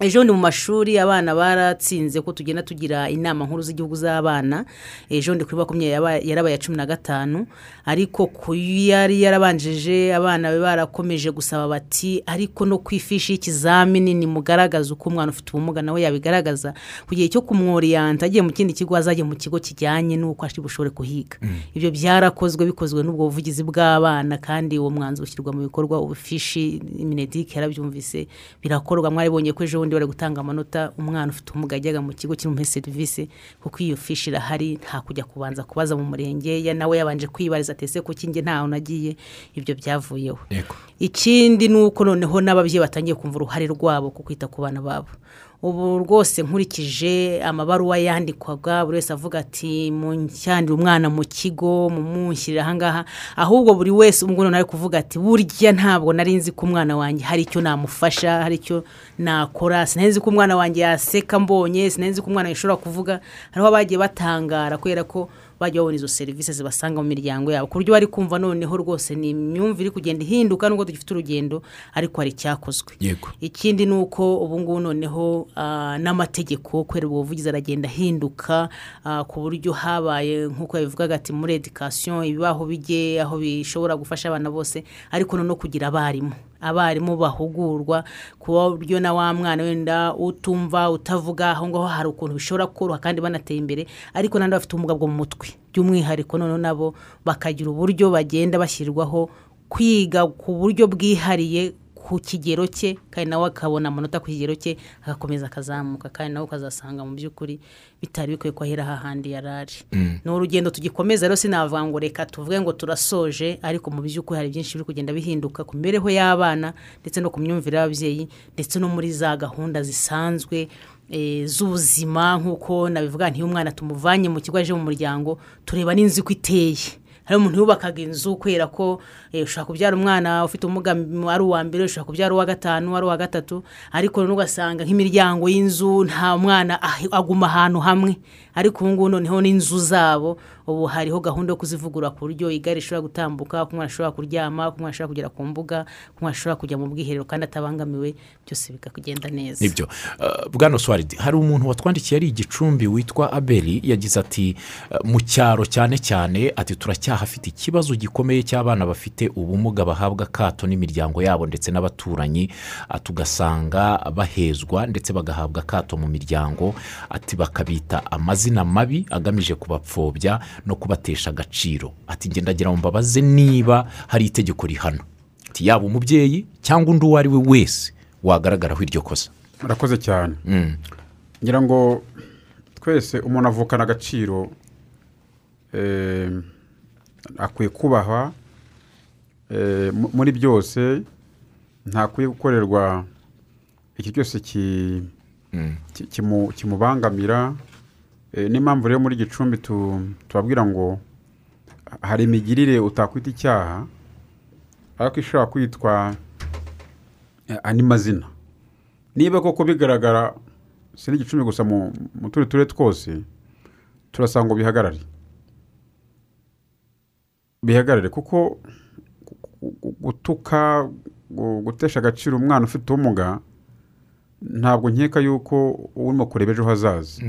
Ejo ni mu mashuri abana baratsinze ko tugenda tugira inama nkuru z'igihugu z'abana. Ejo ndi kuri makumyabiri yarabaye cumi na gatanu. Ariko ku yari yarabanjije abana be barakomeje gusaba bati ariko no ku ifishi y'ikizamini nimugaragaze uko umwana ufite ubumuga nawe yabigaragaza. Ku gihe cyo kumworiyanta agiye mu kindi kigo azajya mu kigo kijyanye n'uko ari bushobore kuhiga. Ibyo byarakozwe bikozwe n'ubwo buvugizi bw'abana kandi uwo mwanzuro ushyirwa mu bikorwa ubufishi minedike yarabyumvise birakorwa. Mwaribonye ko ejo bundi bari gutanga amanota umwana ufite ubumuga yajyaga mu kigo kirimo serivisi kuko iyo fishi irahari nta kujya kubanza kubaza mu murenge ya nawe yabanje kwibariza atese kuki njye ntaho nagiye? Ibyo byavuyeho. Ikindi ni uko noneho n'ababyeyi batangiye kumva uruhare rwabo ku kwita ku bana babo. Ubu rwose nkurikije amabaruwa yandikwaga buri wese avuga ati munshyandire umwana mu kigo mumushyirire ahangaha ahubwo buri wese ubwo noneho ari kuvuga ati burya ntabwo nari nzi ko umwana wanjye hari icyo namufasha hari icyo nakora sinari nzi ko umwana wanjye yaseka mbonye sinari nzi ko umwana yashobora kuvuga. Hariho abagiye batangara kubera ko bajya babona izo serivisi zibasanga mu miryango yabo. Ku buryo bari kumva noneho rwose ni imyumvire iri kugenda ihinduka nubwo dufite urugendo ariko hari icyakozwe. Ikindi ni uko ubu ngubu noneho ah, n'amategeko kubera ubwo buvugizi aragenda ahinduka ah, ku buryo habaye nk'uko yabivugaga ati muri edikasiyo ibibaho bijye aho bishobora gufasha abana bose. Ariko noneho kugira abarimu. Abarimu bahugurwa ku buryo na wa mwana wenda utumva utavuga aho ngaho hari ukuntu bishobora koroha kandi banateye imbere ariko n'abandi bafite ubumuga bwo mu mutwe. By'umwihariko noneho nabo bakagira uburyo bagenda bashyirwaho kwiga ku buryo bwihariye ku kigero cye kandi nawe akabona amanota ku kigero cye agakomeza akazamuka kandi nawe ukazasanga mu by'ukuri bitari bikwiye ko ahera hahandi yari ari. Ni urugendo tugikomeza rero sinavuga ngo reka tuvuge ngo turasoje ariko mu by'ukuri hari byinshi biri kugenda bihinduka ku mibereho y'abana ndetse no ku myumvire y'ababyeyi ndetse no muri za gahunda zisanzwe eh, z'ubuzima nk'uko nabivuga ntiyo umwana tumuvanye mu kigo aje mu muryango tureba n'inzu uko iteye. Hari umuntu yubakaga inzu kubera ko eh, ushobora kubyara umwana ufite ubumuga ari uwa mbere ushobora kubyara uwa gatanu ari uwa gatatu ariko ugasanga nk'imiryango y'inzu nta mwana aguma ahantu hamwe. Ariko ubu ngubu noneho n'inzu zabo ubu hariho gahunda yo kuzivugura ku buryo igare rishobora gutambuka ko umwana ashobora kuryama ko umwana ashobora kugera ku mbuga ko umwana ashobora kujya mu bwiherero kandi atabangamiwe byose bikagenda neza. Nibyo. Uh, bwana swaridi hari umuntu watwandikiye ari igicumbi witwa abeli yagize ati uh, mu cyaro cyane cyane ati turacyahafite ikibazo gikomeye cy'abana bafite ubumuga bahabwa akato n'imiryango yabo ndetse n'abaturanyi tugasanga bahezwa ndetse bagahabwa akato mu miryango ati bakabita amazina mabi agamije kubapfobya no kubatesha agaciro. Ati ngendagira ngo mbabaze niba hari itegeko rihana. Ati yaba umubyeyi cyangwa undi uwo ari we wese wagaragaraho iryo kosa. Murakoze cyane. Ngira ngo twese umuntu avukana agaciro eh, akwiye kubahwa eh, mu- muri byose ntakwiye gukorerwa iki cyose kimu- kimubangamira n'impamvu rero muri gicumbi tu- tubabwira ngo hari imigirire utakwita icyaha ariko ishobora kwitwa eh, andi mazina. Niba koko bigaragara si n'igicumbi gusa mu tundi turere twose turasanga bihagarare. Bihagarare kuko gu- gu- gutuka gu- gutesha agaciro umwana ufite ubumuga ntabwo nkeka yuko urimo kureba ejo hazaza.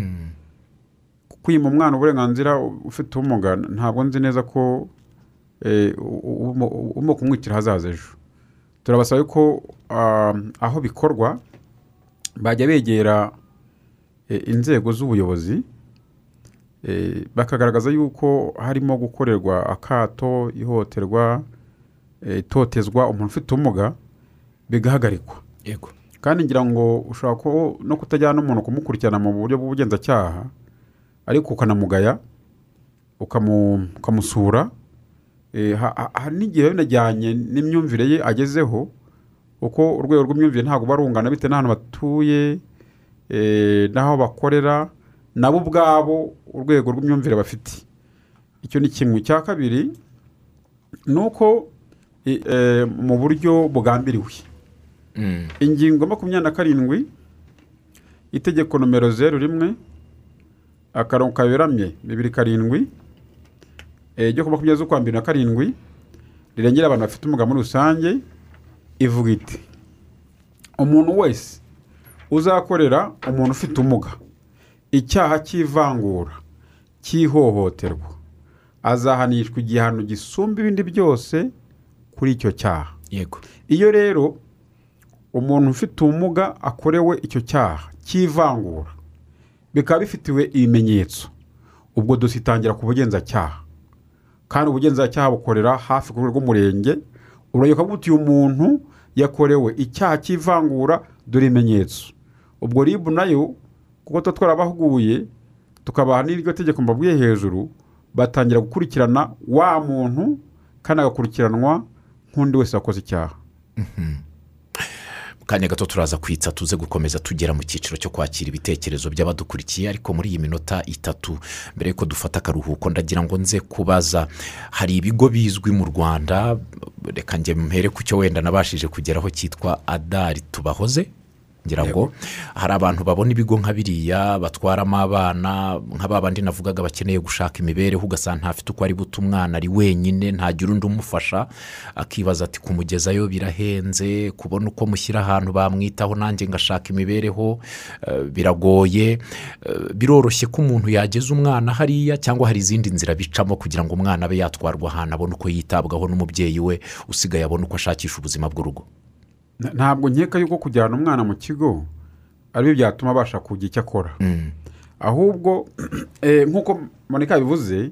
Kwima umwana uburenganzira ufite ubumuga ntabwo nzi neza ko eh, urimo kumwitira ahazaza ejo. Turabasaba ko ah, aho bikorwa bajya begera eh, inzego z'ubuyobozi eh, bakagaragaza yuko harimo gukorerwa akato ihohoterwa itotezwa umuntu ufite ubumuga bigahagarikwa. Yego. Kandi ngira ngo ushobora no kutajyana umuntu kumukurikirana mu buryo bw'ubugenzacyaha ariko ukanamugaya ukamu- ukamusura Eh, ha- ha- hari n'igihe biba binajyanye n'imyumvire ye agezeho kuko urwego rw'imyumvire ntabwo ruba rungana bitewe n'ahantu batuye eh, n'aho bakorera nabo ubwabo urwego rw'imyumvire bafite. Icyo ni kimwe. Cya kabiri ni uko eh, mu buryo bugambiriwe. Mm. ingingo makumyabiri na karindwi itegeko nomero zeru rimwe akarongo kaberamye bibiri karindwi. Eh, ryo ku makumyabiri z'ukwa mbere na karindwi rirengera abantu bafite ubumuga muri rusange ivuga iti umuntu wese uzakorera umuntu ufite ubumuga icyaha cy'ivangura cy'ihohoterwa azahanishwa igihano gisumba ibindi byose kuri icyo cyaha. Yego. Iyo rero umuntu ufite ubumuga akorewe icyo cyaha cy'ivangura bikaba bifitiwe ibimenyetso. Ubwo dusitangira ku bugenzacyaha. Kandi ubugenzacyaha bukorera hafi ku rwego rw'umurenge. Urareba uti uyu muntu yakorewe icyaha cy'ivangura dore ibimenyetso. Ubwo ribu na yo kuko tuba twarabahuguye tukabaha n'iryo tegeko mbabwiye hejuru batangira gukurikirana wa muntu kandi agakurikiranwa nk'undi wese wakoze icyaha. Mu kanya gato turaza kwitsa tuze gukomeza tugera mu cyiciro cyo kwakira ibitekerezo by'abadukurikiye ariko muri iyi minota itatu mbere y'uko dufata akaruhuko ndagira ngo nze kubaza hari ibigo bizwi mu rwanda? Reka njye mpere ku cyo wenda nabashije kugeraho cyitwa adari. Tubahoze? Ngira ngo hari abantu babona ibigo nka biriya batwaramo abana nka ba bandi navugaga bakeneye gushaka imibereho ugasanga ntafite uko ari buto umwana ari wenyine ntagira undi umufasha. Akibaza ati kumugezayo birahenze kubona uko mushyira ahantu bamwitaho nanjye ngashaka imibereho eh, biragoye. Eh, biroroshye ko umuntu yageza umwana hariya cyangwa hari izindi nzira bicamo kugira ngo umwana abe yatwarwa ahantu abone uko yitabwaho n'umubyeyi we usigaye abone uko ashakisha ubuzima bw'urugo. Ntabwo nkeka yuko kujyana umwana mu kigo ari byo byatuma abasha kugira icyo akora ahubwo eh, nk'uko monika yabivuze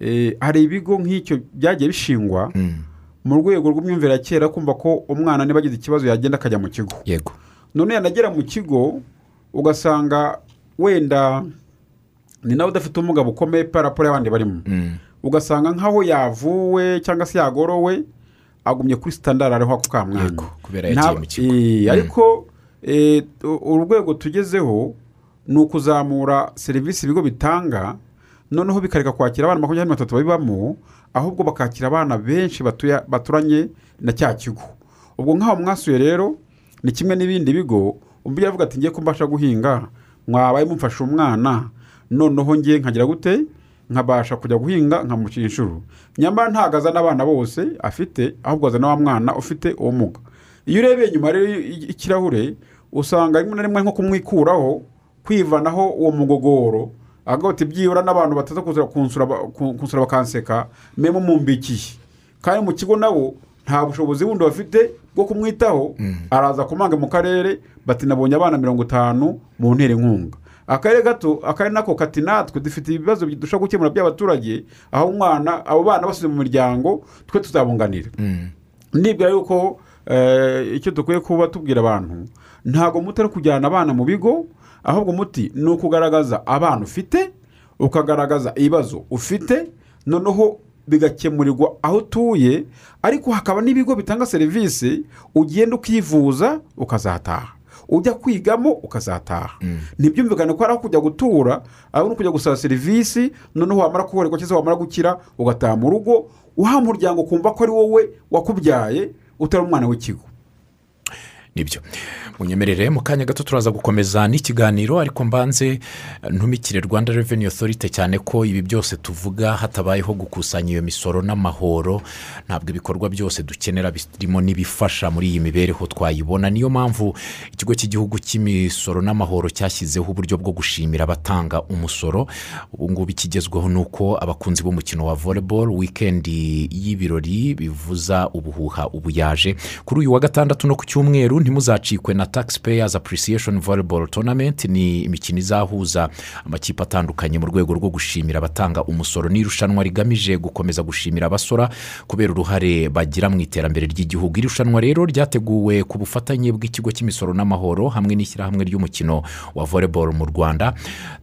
eh, hari ibigo nk'icyo byagiye bishingwa mu rwego rw'imyumvire ya kera kumva ko umwana niba agize ikibazo yagenda akajya mu kigo. Yego. None yanagera mu kigo ugasanga wenda ni nawe udafite ubumuga bukomeye paraporo y'abandi barimo. Ugasanga nk'aho yavuwe cyangwa se yagorowe agumye kuri sitandari ariho ako ka mwana Yego, kubera yagiye mu kigo. Eh, ariko eh, urwego tugezeho ni ukuzamura serivisi ibigo bitanga noneho bikareka kwakira abana makumyabiri na batatu babibamo ahubwo bakakira abana benshi baturanye na cya kigo. Ubwo nk'aho mwasuye rero ni kimwe n'ibindi bigo umubyeyi avuga ati ngiye ko mbasha guhinga mwabaye mumfashe umwana noneho ngiye nkagira gute? Nkabasha kujya guhinga nkamucira inshuro nyamara ntabwo azana abana bose afite ahubwo azana wa mwana ufite ubumuga. Iyo urebeye inyuma rero y'ikirahure usanga rimwe na rimwe nko kumwikuraho kwivanaho uwo mugogoro agahita byibura n'abantu bataza kuza kunsura ba- ku- kunsura bakanseka memo mumbikiye. Kandi mu kigo nabo nta bushobozi bundi bafite bwo kumwitaho araza kumanga mu karere bati nabonye abana mirongo itanu mu ntera inkunga. Akarere gato akarere nako kati natwe dufite ibibazo dushobora gukemura by'abaturage aho umwana abo bana basize mu miryango twe tuzabunganira nibwira yuko eh, icyo dukwiye kuba tubwira abantu ntabwo muti ari kujyana abana mu bigo ahubwo umuti ni ukugaragaza abana ufite ukagaragaza ibibazo ufite noneho bigakemurirwa aho utuye ariko hakaba n'ibigo bitanga serivisi ugenda ukivuza ukazataha. Ujya kwigamo ukazataha. Ntibyumvikane ko ari aho kujya gutura ahubwo ni ukujya gusaba serivisi noneho wamara kuborerwa cyangwa se wamara gukira ugataha mu rugo uha umuryango kumva ko ari wowe wakubyaye utari umwana w'ikigo. Ni byo. Munyemerere mu kanya gato turaza gukomeza n'ikiganiro ariko mbanze ntumikire rwanda reveni otorite cyane ko ibi byose tuvuga hatabayeho gukusanya iyo misoro n'amahoro. Ntabwo ibikorwa byose dukenera birimo n'ibifasha muri iyi mibereho twayibona. Niyo mpamvu ikigo cy'igihugu cy'imisoro n'amahoro cyashyizeho uburyo bwo gushimira abatanga umusoro. Ubu ngubu ikigezweho ni uko abakunzi b'umukino wa volleyball wikendi y'ibirori bivuza ubuhuha ubu yaje kuri uyu wa gatandatu no ku cyumweru ntimuzacikwe na taxpayers appreciation volleyball tournament. Ni imikino izahuza amakipe atandukanye mu rwego rwo gushimira abatanga umusoro. N'irushanwa rigamije gukomeza gushimira abasora kubera uruhare bagira mu iterambere ry'igihugu. Iri rushanwa rero ryateguwe ku bufatanye bw'ikigo cy'imisoro n'amahoro hamwe n'ishyirahamwe ry'umukino wa volleyball mu rwanda.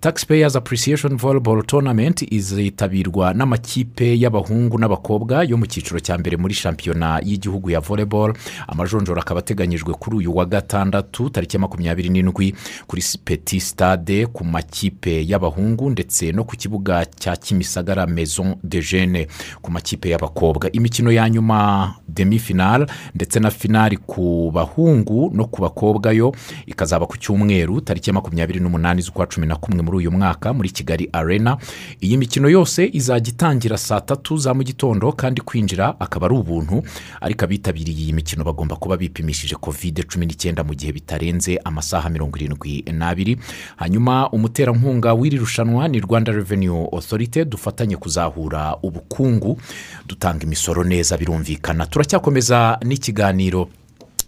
Taxpayers appreciation volleyball tournament izitabirwa n'amakipe y'abahungu n'abakobwa yo mu cyiciro cya mbere muri shampiyona y'igihugu ya volleyball. Amajonjora akaba ateganyijwe kuri uyu wa gatandatu tariki ya makumyabiri n'indwi kuri peti stade ku makipe y'abahungu ndetse no ku kibuga cya kimisagara maison de jene ku makipe y'abakobwa. Imikino ya nyuma demi finale ndetse na finali ku bahungu no ku bakobwa yo ikazaba ku cyumweru tariki ya makumyabiri n'umunani z'ukwa cumi na kumwe muri uyu mwaka muri kigali arena. Iyi mikino yose izajya itangira saa tatu za mu gitondo kandi kwinjira akaba ari ubuntu ariko abitabiriye iyi mikino bagomba kuba bipimishije kovide cumi n'icyenda mu gihe bitarenze amasaha mirongo irindwi n'abiri. Hanyuma umuterankunga w'iri rushanwa ni rwanda revenue authority dufatanye kuzahura ubukungu dutanga imisoro neza birumvikana. Turacyakomeza n'ikiganiro.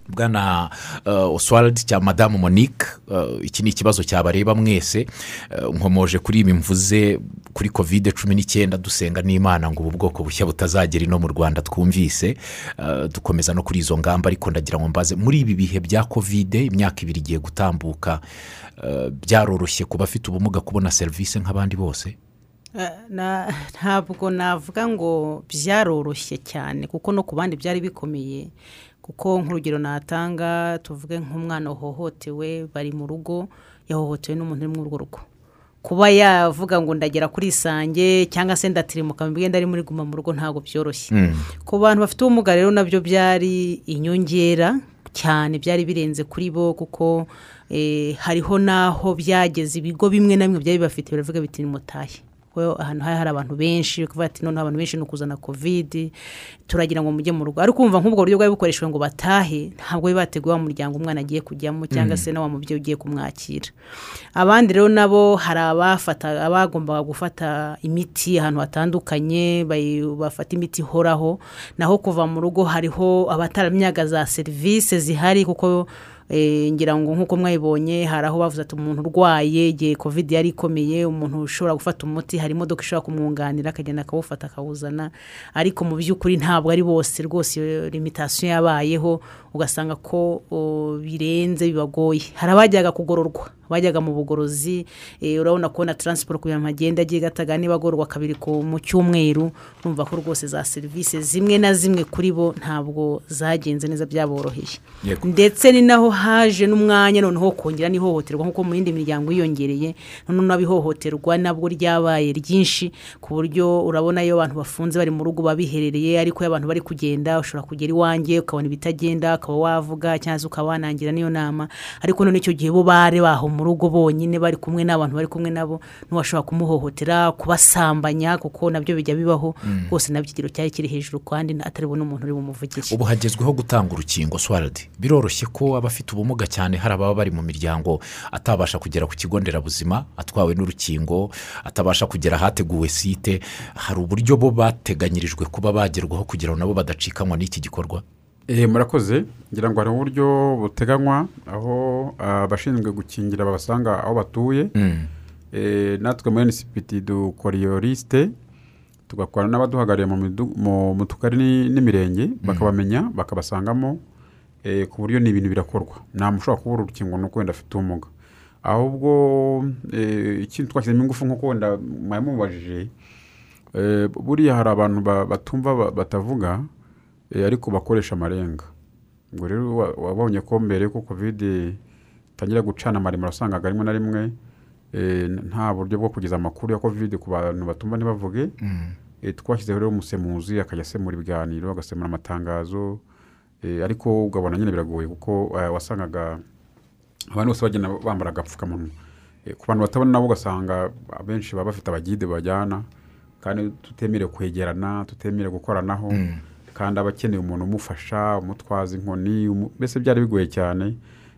Bwana uh, oswald cya madamu monique uh, iki ni ikibazo cyabareba mwese. Uh, nkomoje kuri ibi mvuze kuri kovide cumi n'icyenda dusenga n'imana ngo ubu bwoko bushya butazagera ino mu rwanda twumvise. Dukomeza no kuri izo ngamba ariko ndagira ngo mbaze muri ibi bihe bya kovide imyaka ibiri igiye gutambuka byaroroshye ku bafite ubumuga kubona serivisi nk'abandi bose? Ntabwo navuga ngo byaroroshye cyane kuko no ku bandi byari bikomeye. Kuko nk'urugero natanga tuvuge nk'umwana wahohotewe bari mu rugo yahohotewe n'umuntu uri muri urwo rugo. Kuba yavuga ngo ndagera kuri isange cyangwa se ndatirimuka mu mwenda ari muri guma mu rugo ntabwo byoroshye. Ku bantu bafite ubumuga rero na byo byari inyongera cyane byari birenze kuri bo kuko eh, hariho n'aho byageze ibigo bimwe na bimwe byari bibafite biravuga biti nimutahe kuko ahantu hari hari abantu benshi kuvuga ati noneho abantu benshi ni ukuzana kovide turagira ngo mujye mu rugo. Ariko kumva nk'ubwo buryo bwari bukoreshejwe ngo batahe ntabwo bari bateguye wa muryango umwana agiye kujyamo cyangwa se na wa mubyeyi ugiye kumwakira. Abandi rero nabo hari abafata abagombaga gufata imiti ahantu hatandukanye bafata imiti ihoraho. Naho kuva mu rugo hariho abataramyaga za serivisi zihari kuko ngira ngo nk'uko mwayibonye hari aho bavuze ati umuntu urwaye igihe kovide yari ikomeye umuntu ushobora gufata umuti. Hari imodoka ishobora kumwunganira akagenda akawufata akawuzana. Ariko mu by'ukuri ntabwo ari bose rwose iyo limitasiyo yabayeho ugasanga ko birenze bibagoye. Hari abajyaga kugororwa bajyaga mu bugorozi eh, urabona kubona taransiporo kugira ngo agende agiye gataga niba agororwa kabiri mu cyumweru urumva ko rwose za serivisi zimwe na zimwe kuri bo ntabwo zagenze neza byaboroheye. Ndetse ni naho haje n'umwanya noneho kongera n'ihohoterwa nk'uko mu yindi miryango yiyongereye noneho n'abihohoterwa nabwo ryabaye ryinshi ku buryo urabona iyo abantu bafunze bari mu rugo babiherereye ariko iyo abantu bari kugenda ushobora kugera iwanjye ukabona ibitagenda ukaba wavuga cyangwa se ukaba wanangira n'iyo nama. Ariko none icyo gihe bo bari baho mu rugo bonyine bari kumwe n'abantu bari kumwe nabo ntiwashobora kumuhohotera kubasambanya kuko na byo bijya bibaho rwose na byo ikigero cyari kiri hejuru kandi atari bubone umuntu uri bumuvugire. Ubu hagezweho gutanga urukingo swaradi biroroshye ko abafite ubumuga cyane hari ababa bari mu miryango atabasha kugera ku kigo nderabuzima atwawe n'urukingo atabasha kugera ahateguwe site hari uburyo bo bateganyirijwe kuba bagerwaho kugira ngo nabo badacikanywa n'iki gikorwa? Eh, murakoze. Ngira ngo hari uburyo buteganywa aho ah, abashinzwe gukingira babasanga aho batuye. Eh, natwe muri nsipiti dukora iyo lisite tugakora n'abaduhagarariye mu tugari ni- n'imirenge bakabamenya bakabasangamo ku buryo ni ibintu birakorwa. Nta muntu ushobora kubura urukingo nuko wenda afite ubumuga. Ahubwo eh, ikindi twashyizemo ingufu nk'uko wenda mwari mubajije eh, buriya hari abantu ba- batumva ba- batavuga eh, ariko bakoresha amarenga. Ubwo rero wa- wabonye ko mbere ko kovide itangira gucana amaremare wasangaga rimwe na rimwe eh, nta buryo bwo kugeza amakuru ya kovide ku bantu batumva ntibavuge. Eh, twashyizeho rero umusemuzi akajya asemura ibiganiro agasemura amatangazo eh, ariko ugabona nyine biragoye kuko eh, wasangaga abantu bose bagenda bambara agapfukamunwa. Eh, ku bantu batabona nabo ugasanga abenshi baba bafite abagide bajyana kandi tutemerewe kwegerana tutemerewe gukoranaho kandi aba akeneye umuntu umufasha umutwaza inkoni mbese byari bigoye cyane.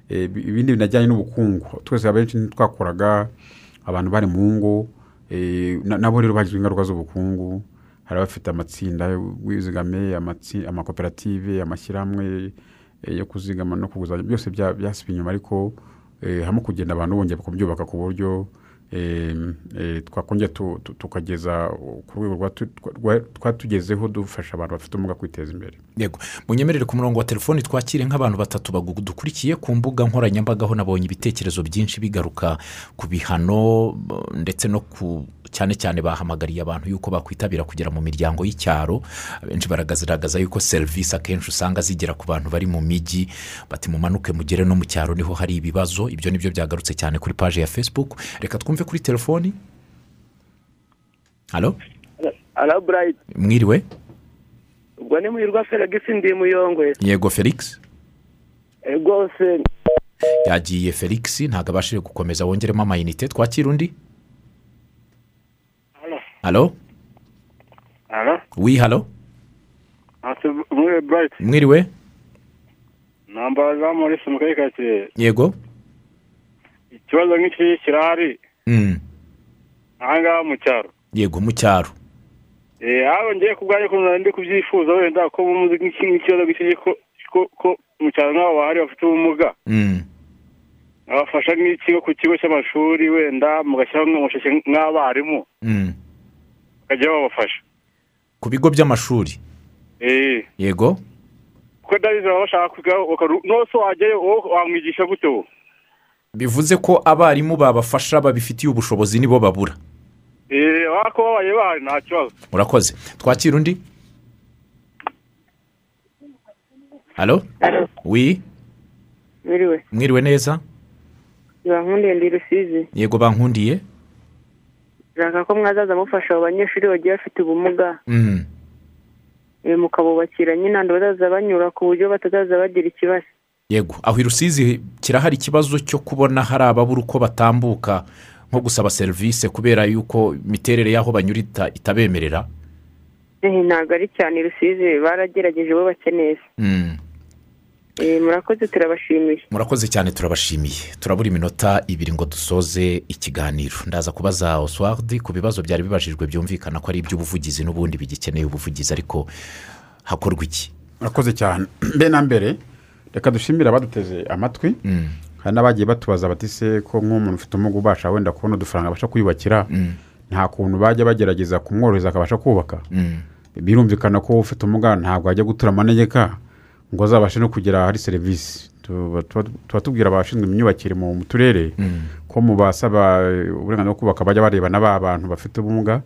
Eh, bi- ibindi binajyanye n'ubukungu. Twese abenshi ntitwakoraga abantu bari mu ngo. Eh, na- nabo rero bagizwe ingaruka z'ubukungu. Hari abafite amatsinda amatsi- amakoperative amashyirahamwe eh, yo kuzigama no kuguzanya byose bya- byasubiye inyuma ariko eh, hamwe kugenda abantu bongera kubyubaka ku buryo twakongera tu- tu- tukageza ku rwego rwa- twatugezeho dufasha abantu bafite ubumuga kwiteza imbere. Yego. Munyemerere ku murongo wa telefoni twakire nk'abantu batatu dukurikiye ku mbuga nkoranyambaga aho nabonye ibitekerezo byinshi bigaruka ku bihano ndetse no ku cyane cyane bahamagariye abantu yuko bakwitabira kugera mu miryango y'icyaro. Abenshi baragaragaza yuko serivisi akenshi usanga zigera ku bantu bari mu mijyi bati mumanuke mugere no mu cyaro ni ho hari ibibazo. Ibyo ni byo byagarutse cyane kuri paji ya facebook. Reka twumve kuri telefoni. Halo? Ara burayiti mwiriwe ubwo ni muhirwa feregisi ndi muyongwe. Yego felix? Rwose yagiye felix ntabwo abashije gukomeza wongeremo amayinite twakira undi halo. Wi halo? Muri mwiriwe namba za morisi mu karere yego? Ikibazo nk'iki kirahari? Aha ngaha mu cyaro yego mu cyaro Eh, aho ngiye ku bwanjye ukuntu ndi kubyifuza wenda ko muzi nk'iki nk'ikibazo nk'iki ko mu cyaro nk'abo bahari bafite ubumuga. Mm, abafasha nk'ikigo ku kigo cy'amashuri wenda mugashyiraho nk'amashusho nk'abarimu. Mm. bakajya babafasha ku bigo by'amashuri? Eee yego. Kuko ndabizi baba bashaka kwiga bakaru- n'ose wajyayo wowe wamwigisha gute wowe bivuze ko abarimu babafasha babifitiye ubushobozi nibo babura. Waba ko babaye bahari nta kibazo. Urakoze twakira undi? Halo? Wi biriwe mwiriwe. Neza? Nkundiye ndi rusizi. Yego bankundiye. Nshaka ko mwazaza mufasha abo banyeshuri bagiye bafite ubumuga. Mm. eh, mukabubakira nyine bazaza banyura ku buryo batazaza bagira ikibazo. Yego aho i rusizi kirahari ikibazo cyo kubona hari ababura uko batambuka nko gusaba serivisi kubera yuko imiterere y'aho banyura ita- itabemerera? Eh, ntabwo ari cyane i rusizi baragerageje bo bakeneye Mm. Eh, murakoze turabashimiye. Murakoze cyane turabashimiye. Turabura iminota ibiri ngo dusoze ikiganiro. Ndaza kubaza oswald ku bibazo byari bibajijwe byumvikana ko ari iby'ubuvugizi n'ubundi bigikeneye ubuvugizi ariko hakorwa iki? Murakoze cyane. Mbe na mbere reka dushimire abaduteze amatwi hari n'abagiye batubaza bati se ko nk'umuntu ufite ubumuga ubasha wenda kubona udufaranga abasha kwiyubakira? Nta kuntu bajya bagerageza kumworohereza akabasha kubaka. Birumvikana ko ufite ubumuga ntabwo ajya gutura amanegeka ngo azabashe no kugera ahari serivisi. Tuba tubwira abashinzwe imyubakire mu turere ko mu basaba uburenganzira bwo kubaka bajya bareba na ba bantu bafite ubumuga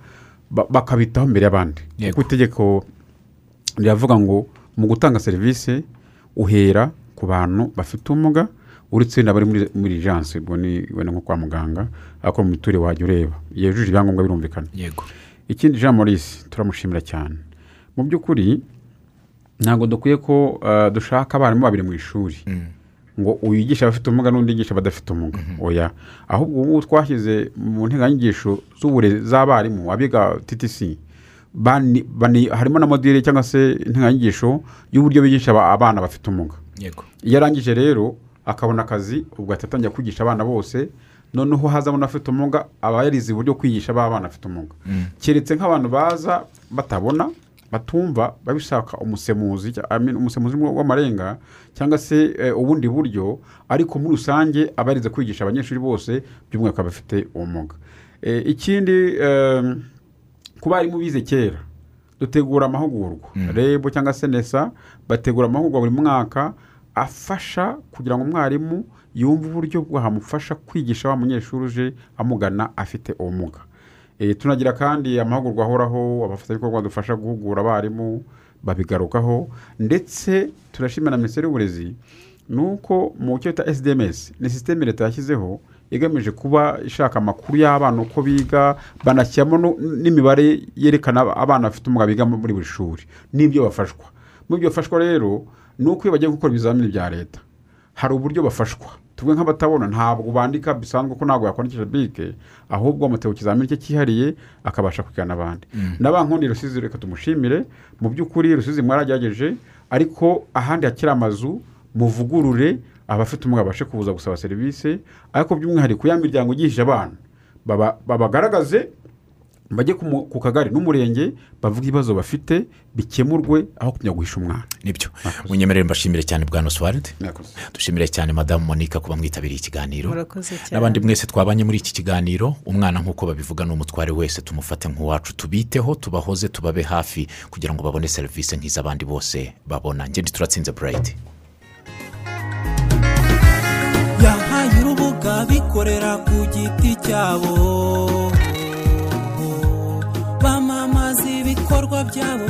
ba- bakabitaho mbere y'abandi. Kuko itegeko riravuga ngo mu gutanga serivisi uhera ku bantu bafite ubumuga uretse n'abari muri muri janse ubwo ni wenda nko kwa muganga ariko mu miturire wajya ureba. Yujuje ibyangombwa birumvikana. Yego. Ikindi jean maurice turamushimira cyane. Mu by'ukuri ntabwo dukwiye ko uh, dushaka abarimu babiri mu ishuri ngo uyigisha abafite ubumuga n'undi yigisha abadafite ubumuga. Oya. Ahubwo ubu twashyize mu nteganyigisho z'uburezi z'abarimu abiga ttc harimo na modire cyangwa se integanyigisho y'uburyo bigisha aba- abana bafite ubumuga iyo arangije rero akabona akazi ubwo ahita atangira kwigisha abana bose noneho hazamo n'abafite ubumuga aba yarize uburyo kwigisha ba bana bafite ubumuga keretse nk'abantu baza batabona batumva babishaka umusemuzi umusemuzi w'amarenga cyangwa se eh, ubundi buryo ariko muri rusange aba yarize kwigisha abanyeshuri bose by'umwihariko abafite ubumuga Eh, ikindi ku barimu bize kera. Dutegura amahugurwa. Rebo cyangwa se nesa bategura amahugurwa buri mwaka afasha kugira ngo umwarimu yumve uburyo bwamufasha kwigisha wa munyeshuri uje amugana afite ubumuga. Eh, tunagira kandi amahugurwa ahoraho abafatanyabikorwa badufasha guhugura abarimu babigarukaho. Ndetse turashimira na minisiteri y'uburezi ni uko mu cyo bita sdms ni sisiteme leta yashyizeho igamije kuba ishaka amakuru y'abana uko biga banashyiramo n'imibare yerekana abana bafite ubumuga biga muri buri shuri. N'ibyo bafashwa. Muri ibyo bafashwa rero ni uko iyo bagiye gukora ibizamini bya leta hari uburyo bafashwa. Tuvuge nk'abatabona ntabwo bandika bisanzwe ko ntabwo yakwandikisha bike ahubwo amutera ku kizamini cye cyihariye akabasha kwigana n'abandi n'abankundi rusizi reka tumushimire. Mu by'ukuri rusizi mwaragerageje ariko ahandi hakiri amazu muvugurure abafite ubumuga babashe kubuza gusaba serivisi ariko by'umwihariko ya miryango igisha abana. Baba- babagaragaze bajye ku kagari n'umurenge bavuga ibibazo bafite bikemurwe aho kujya guhisha umwana. Nibyo. Munyemerere mbashimire cyane bwa noswaride Murakoze. dushimire cyane madamu monica kuba mwitabiriye ikiganiro. N'abandi mwese twabanye muri iki kiganiro. Umwana nk'uko babivuga ni umutware wese tumufate nk'uwacu. Tubiteho tubahoze tubabe hafi kugira ngo babone serivisi nk'iz'abandi bose babona. Ngende turatsinze burayiti yahaye urubuga bikorera ku giti cyabo. Bamamaza ibikorwa byabo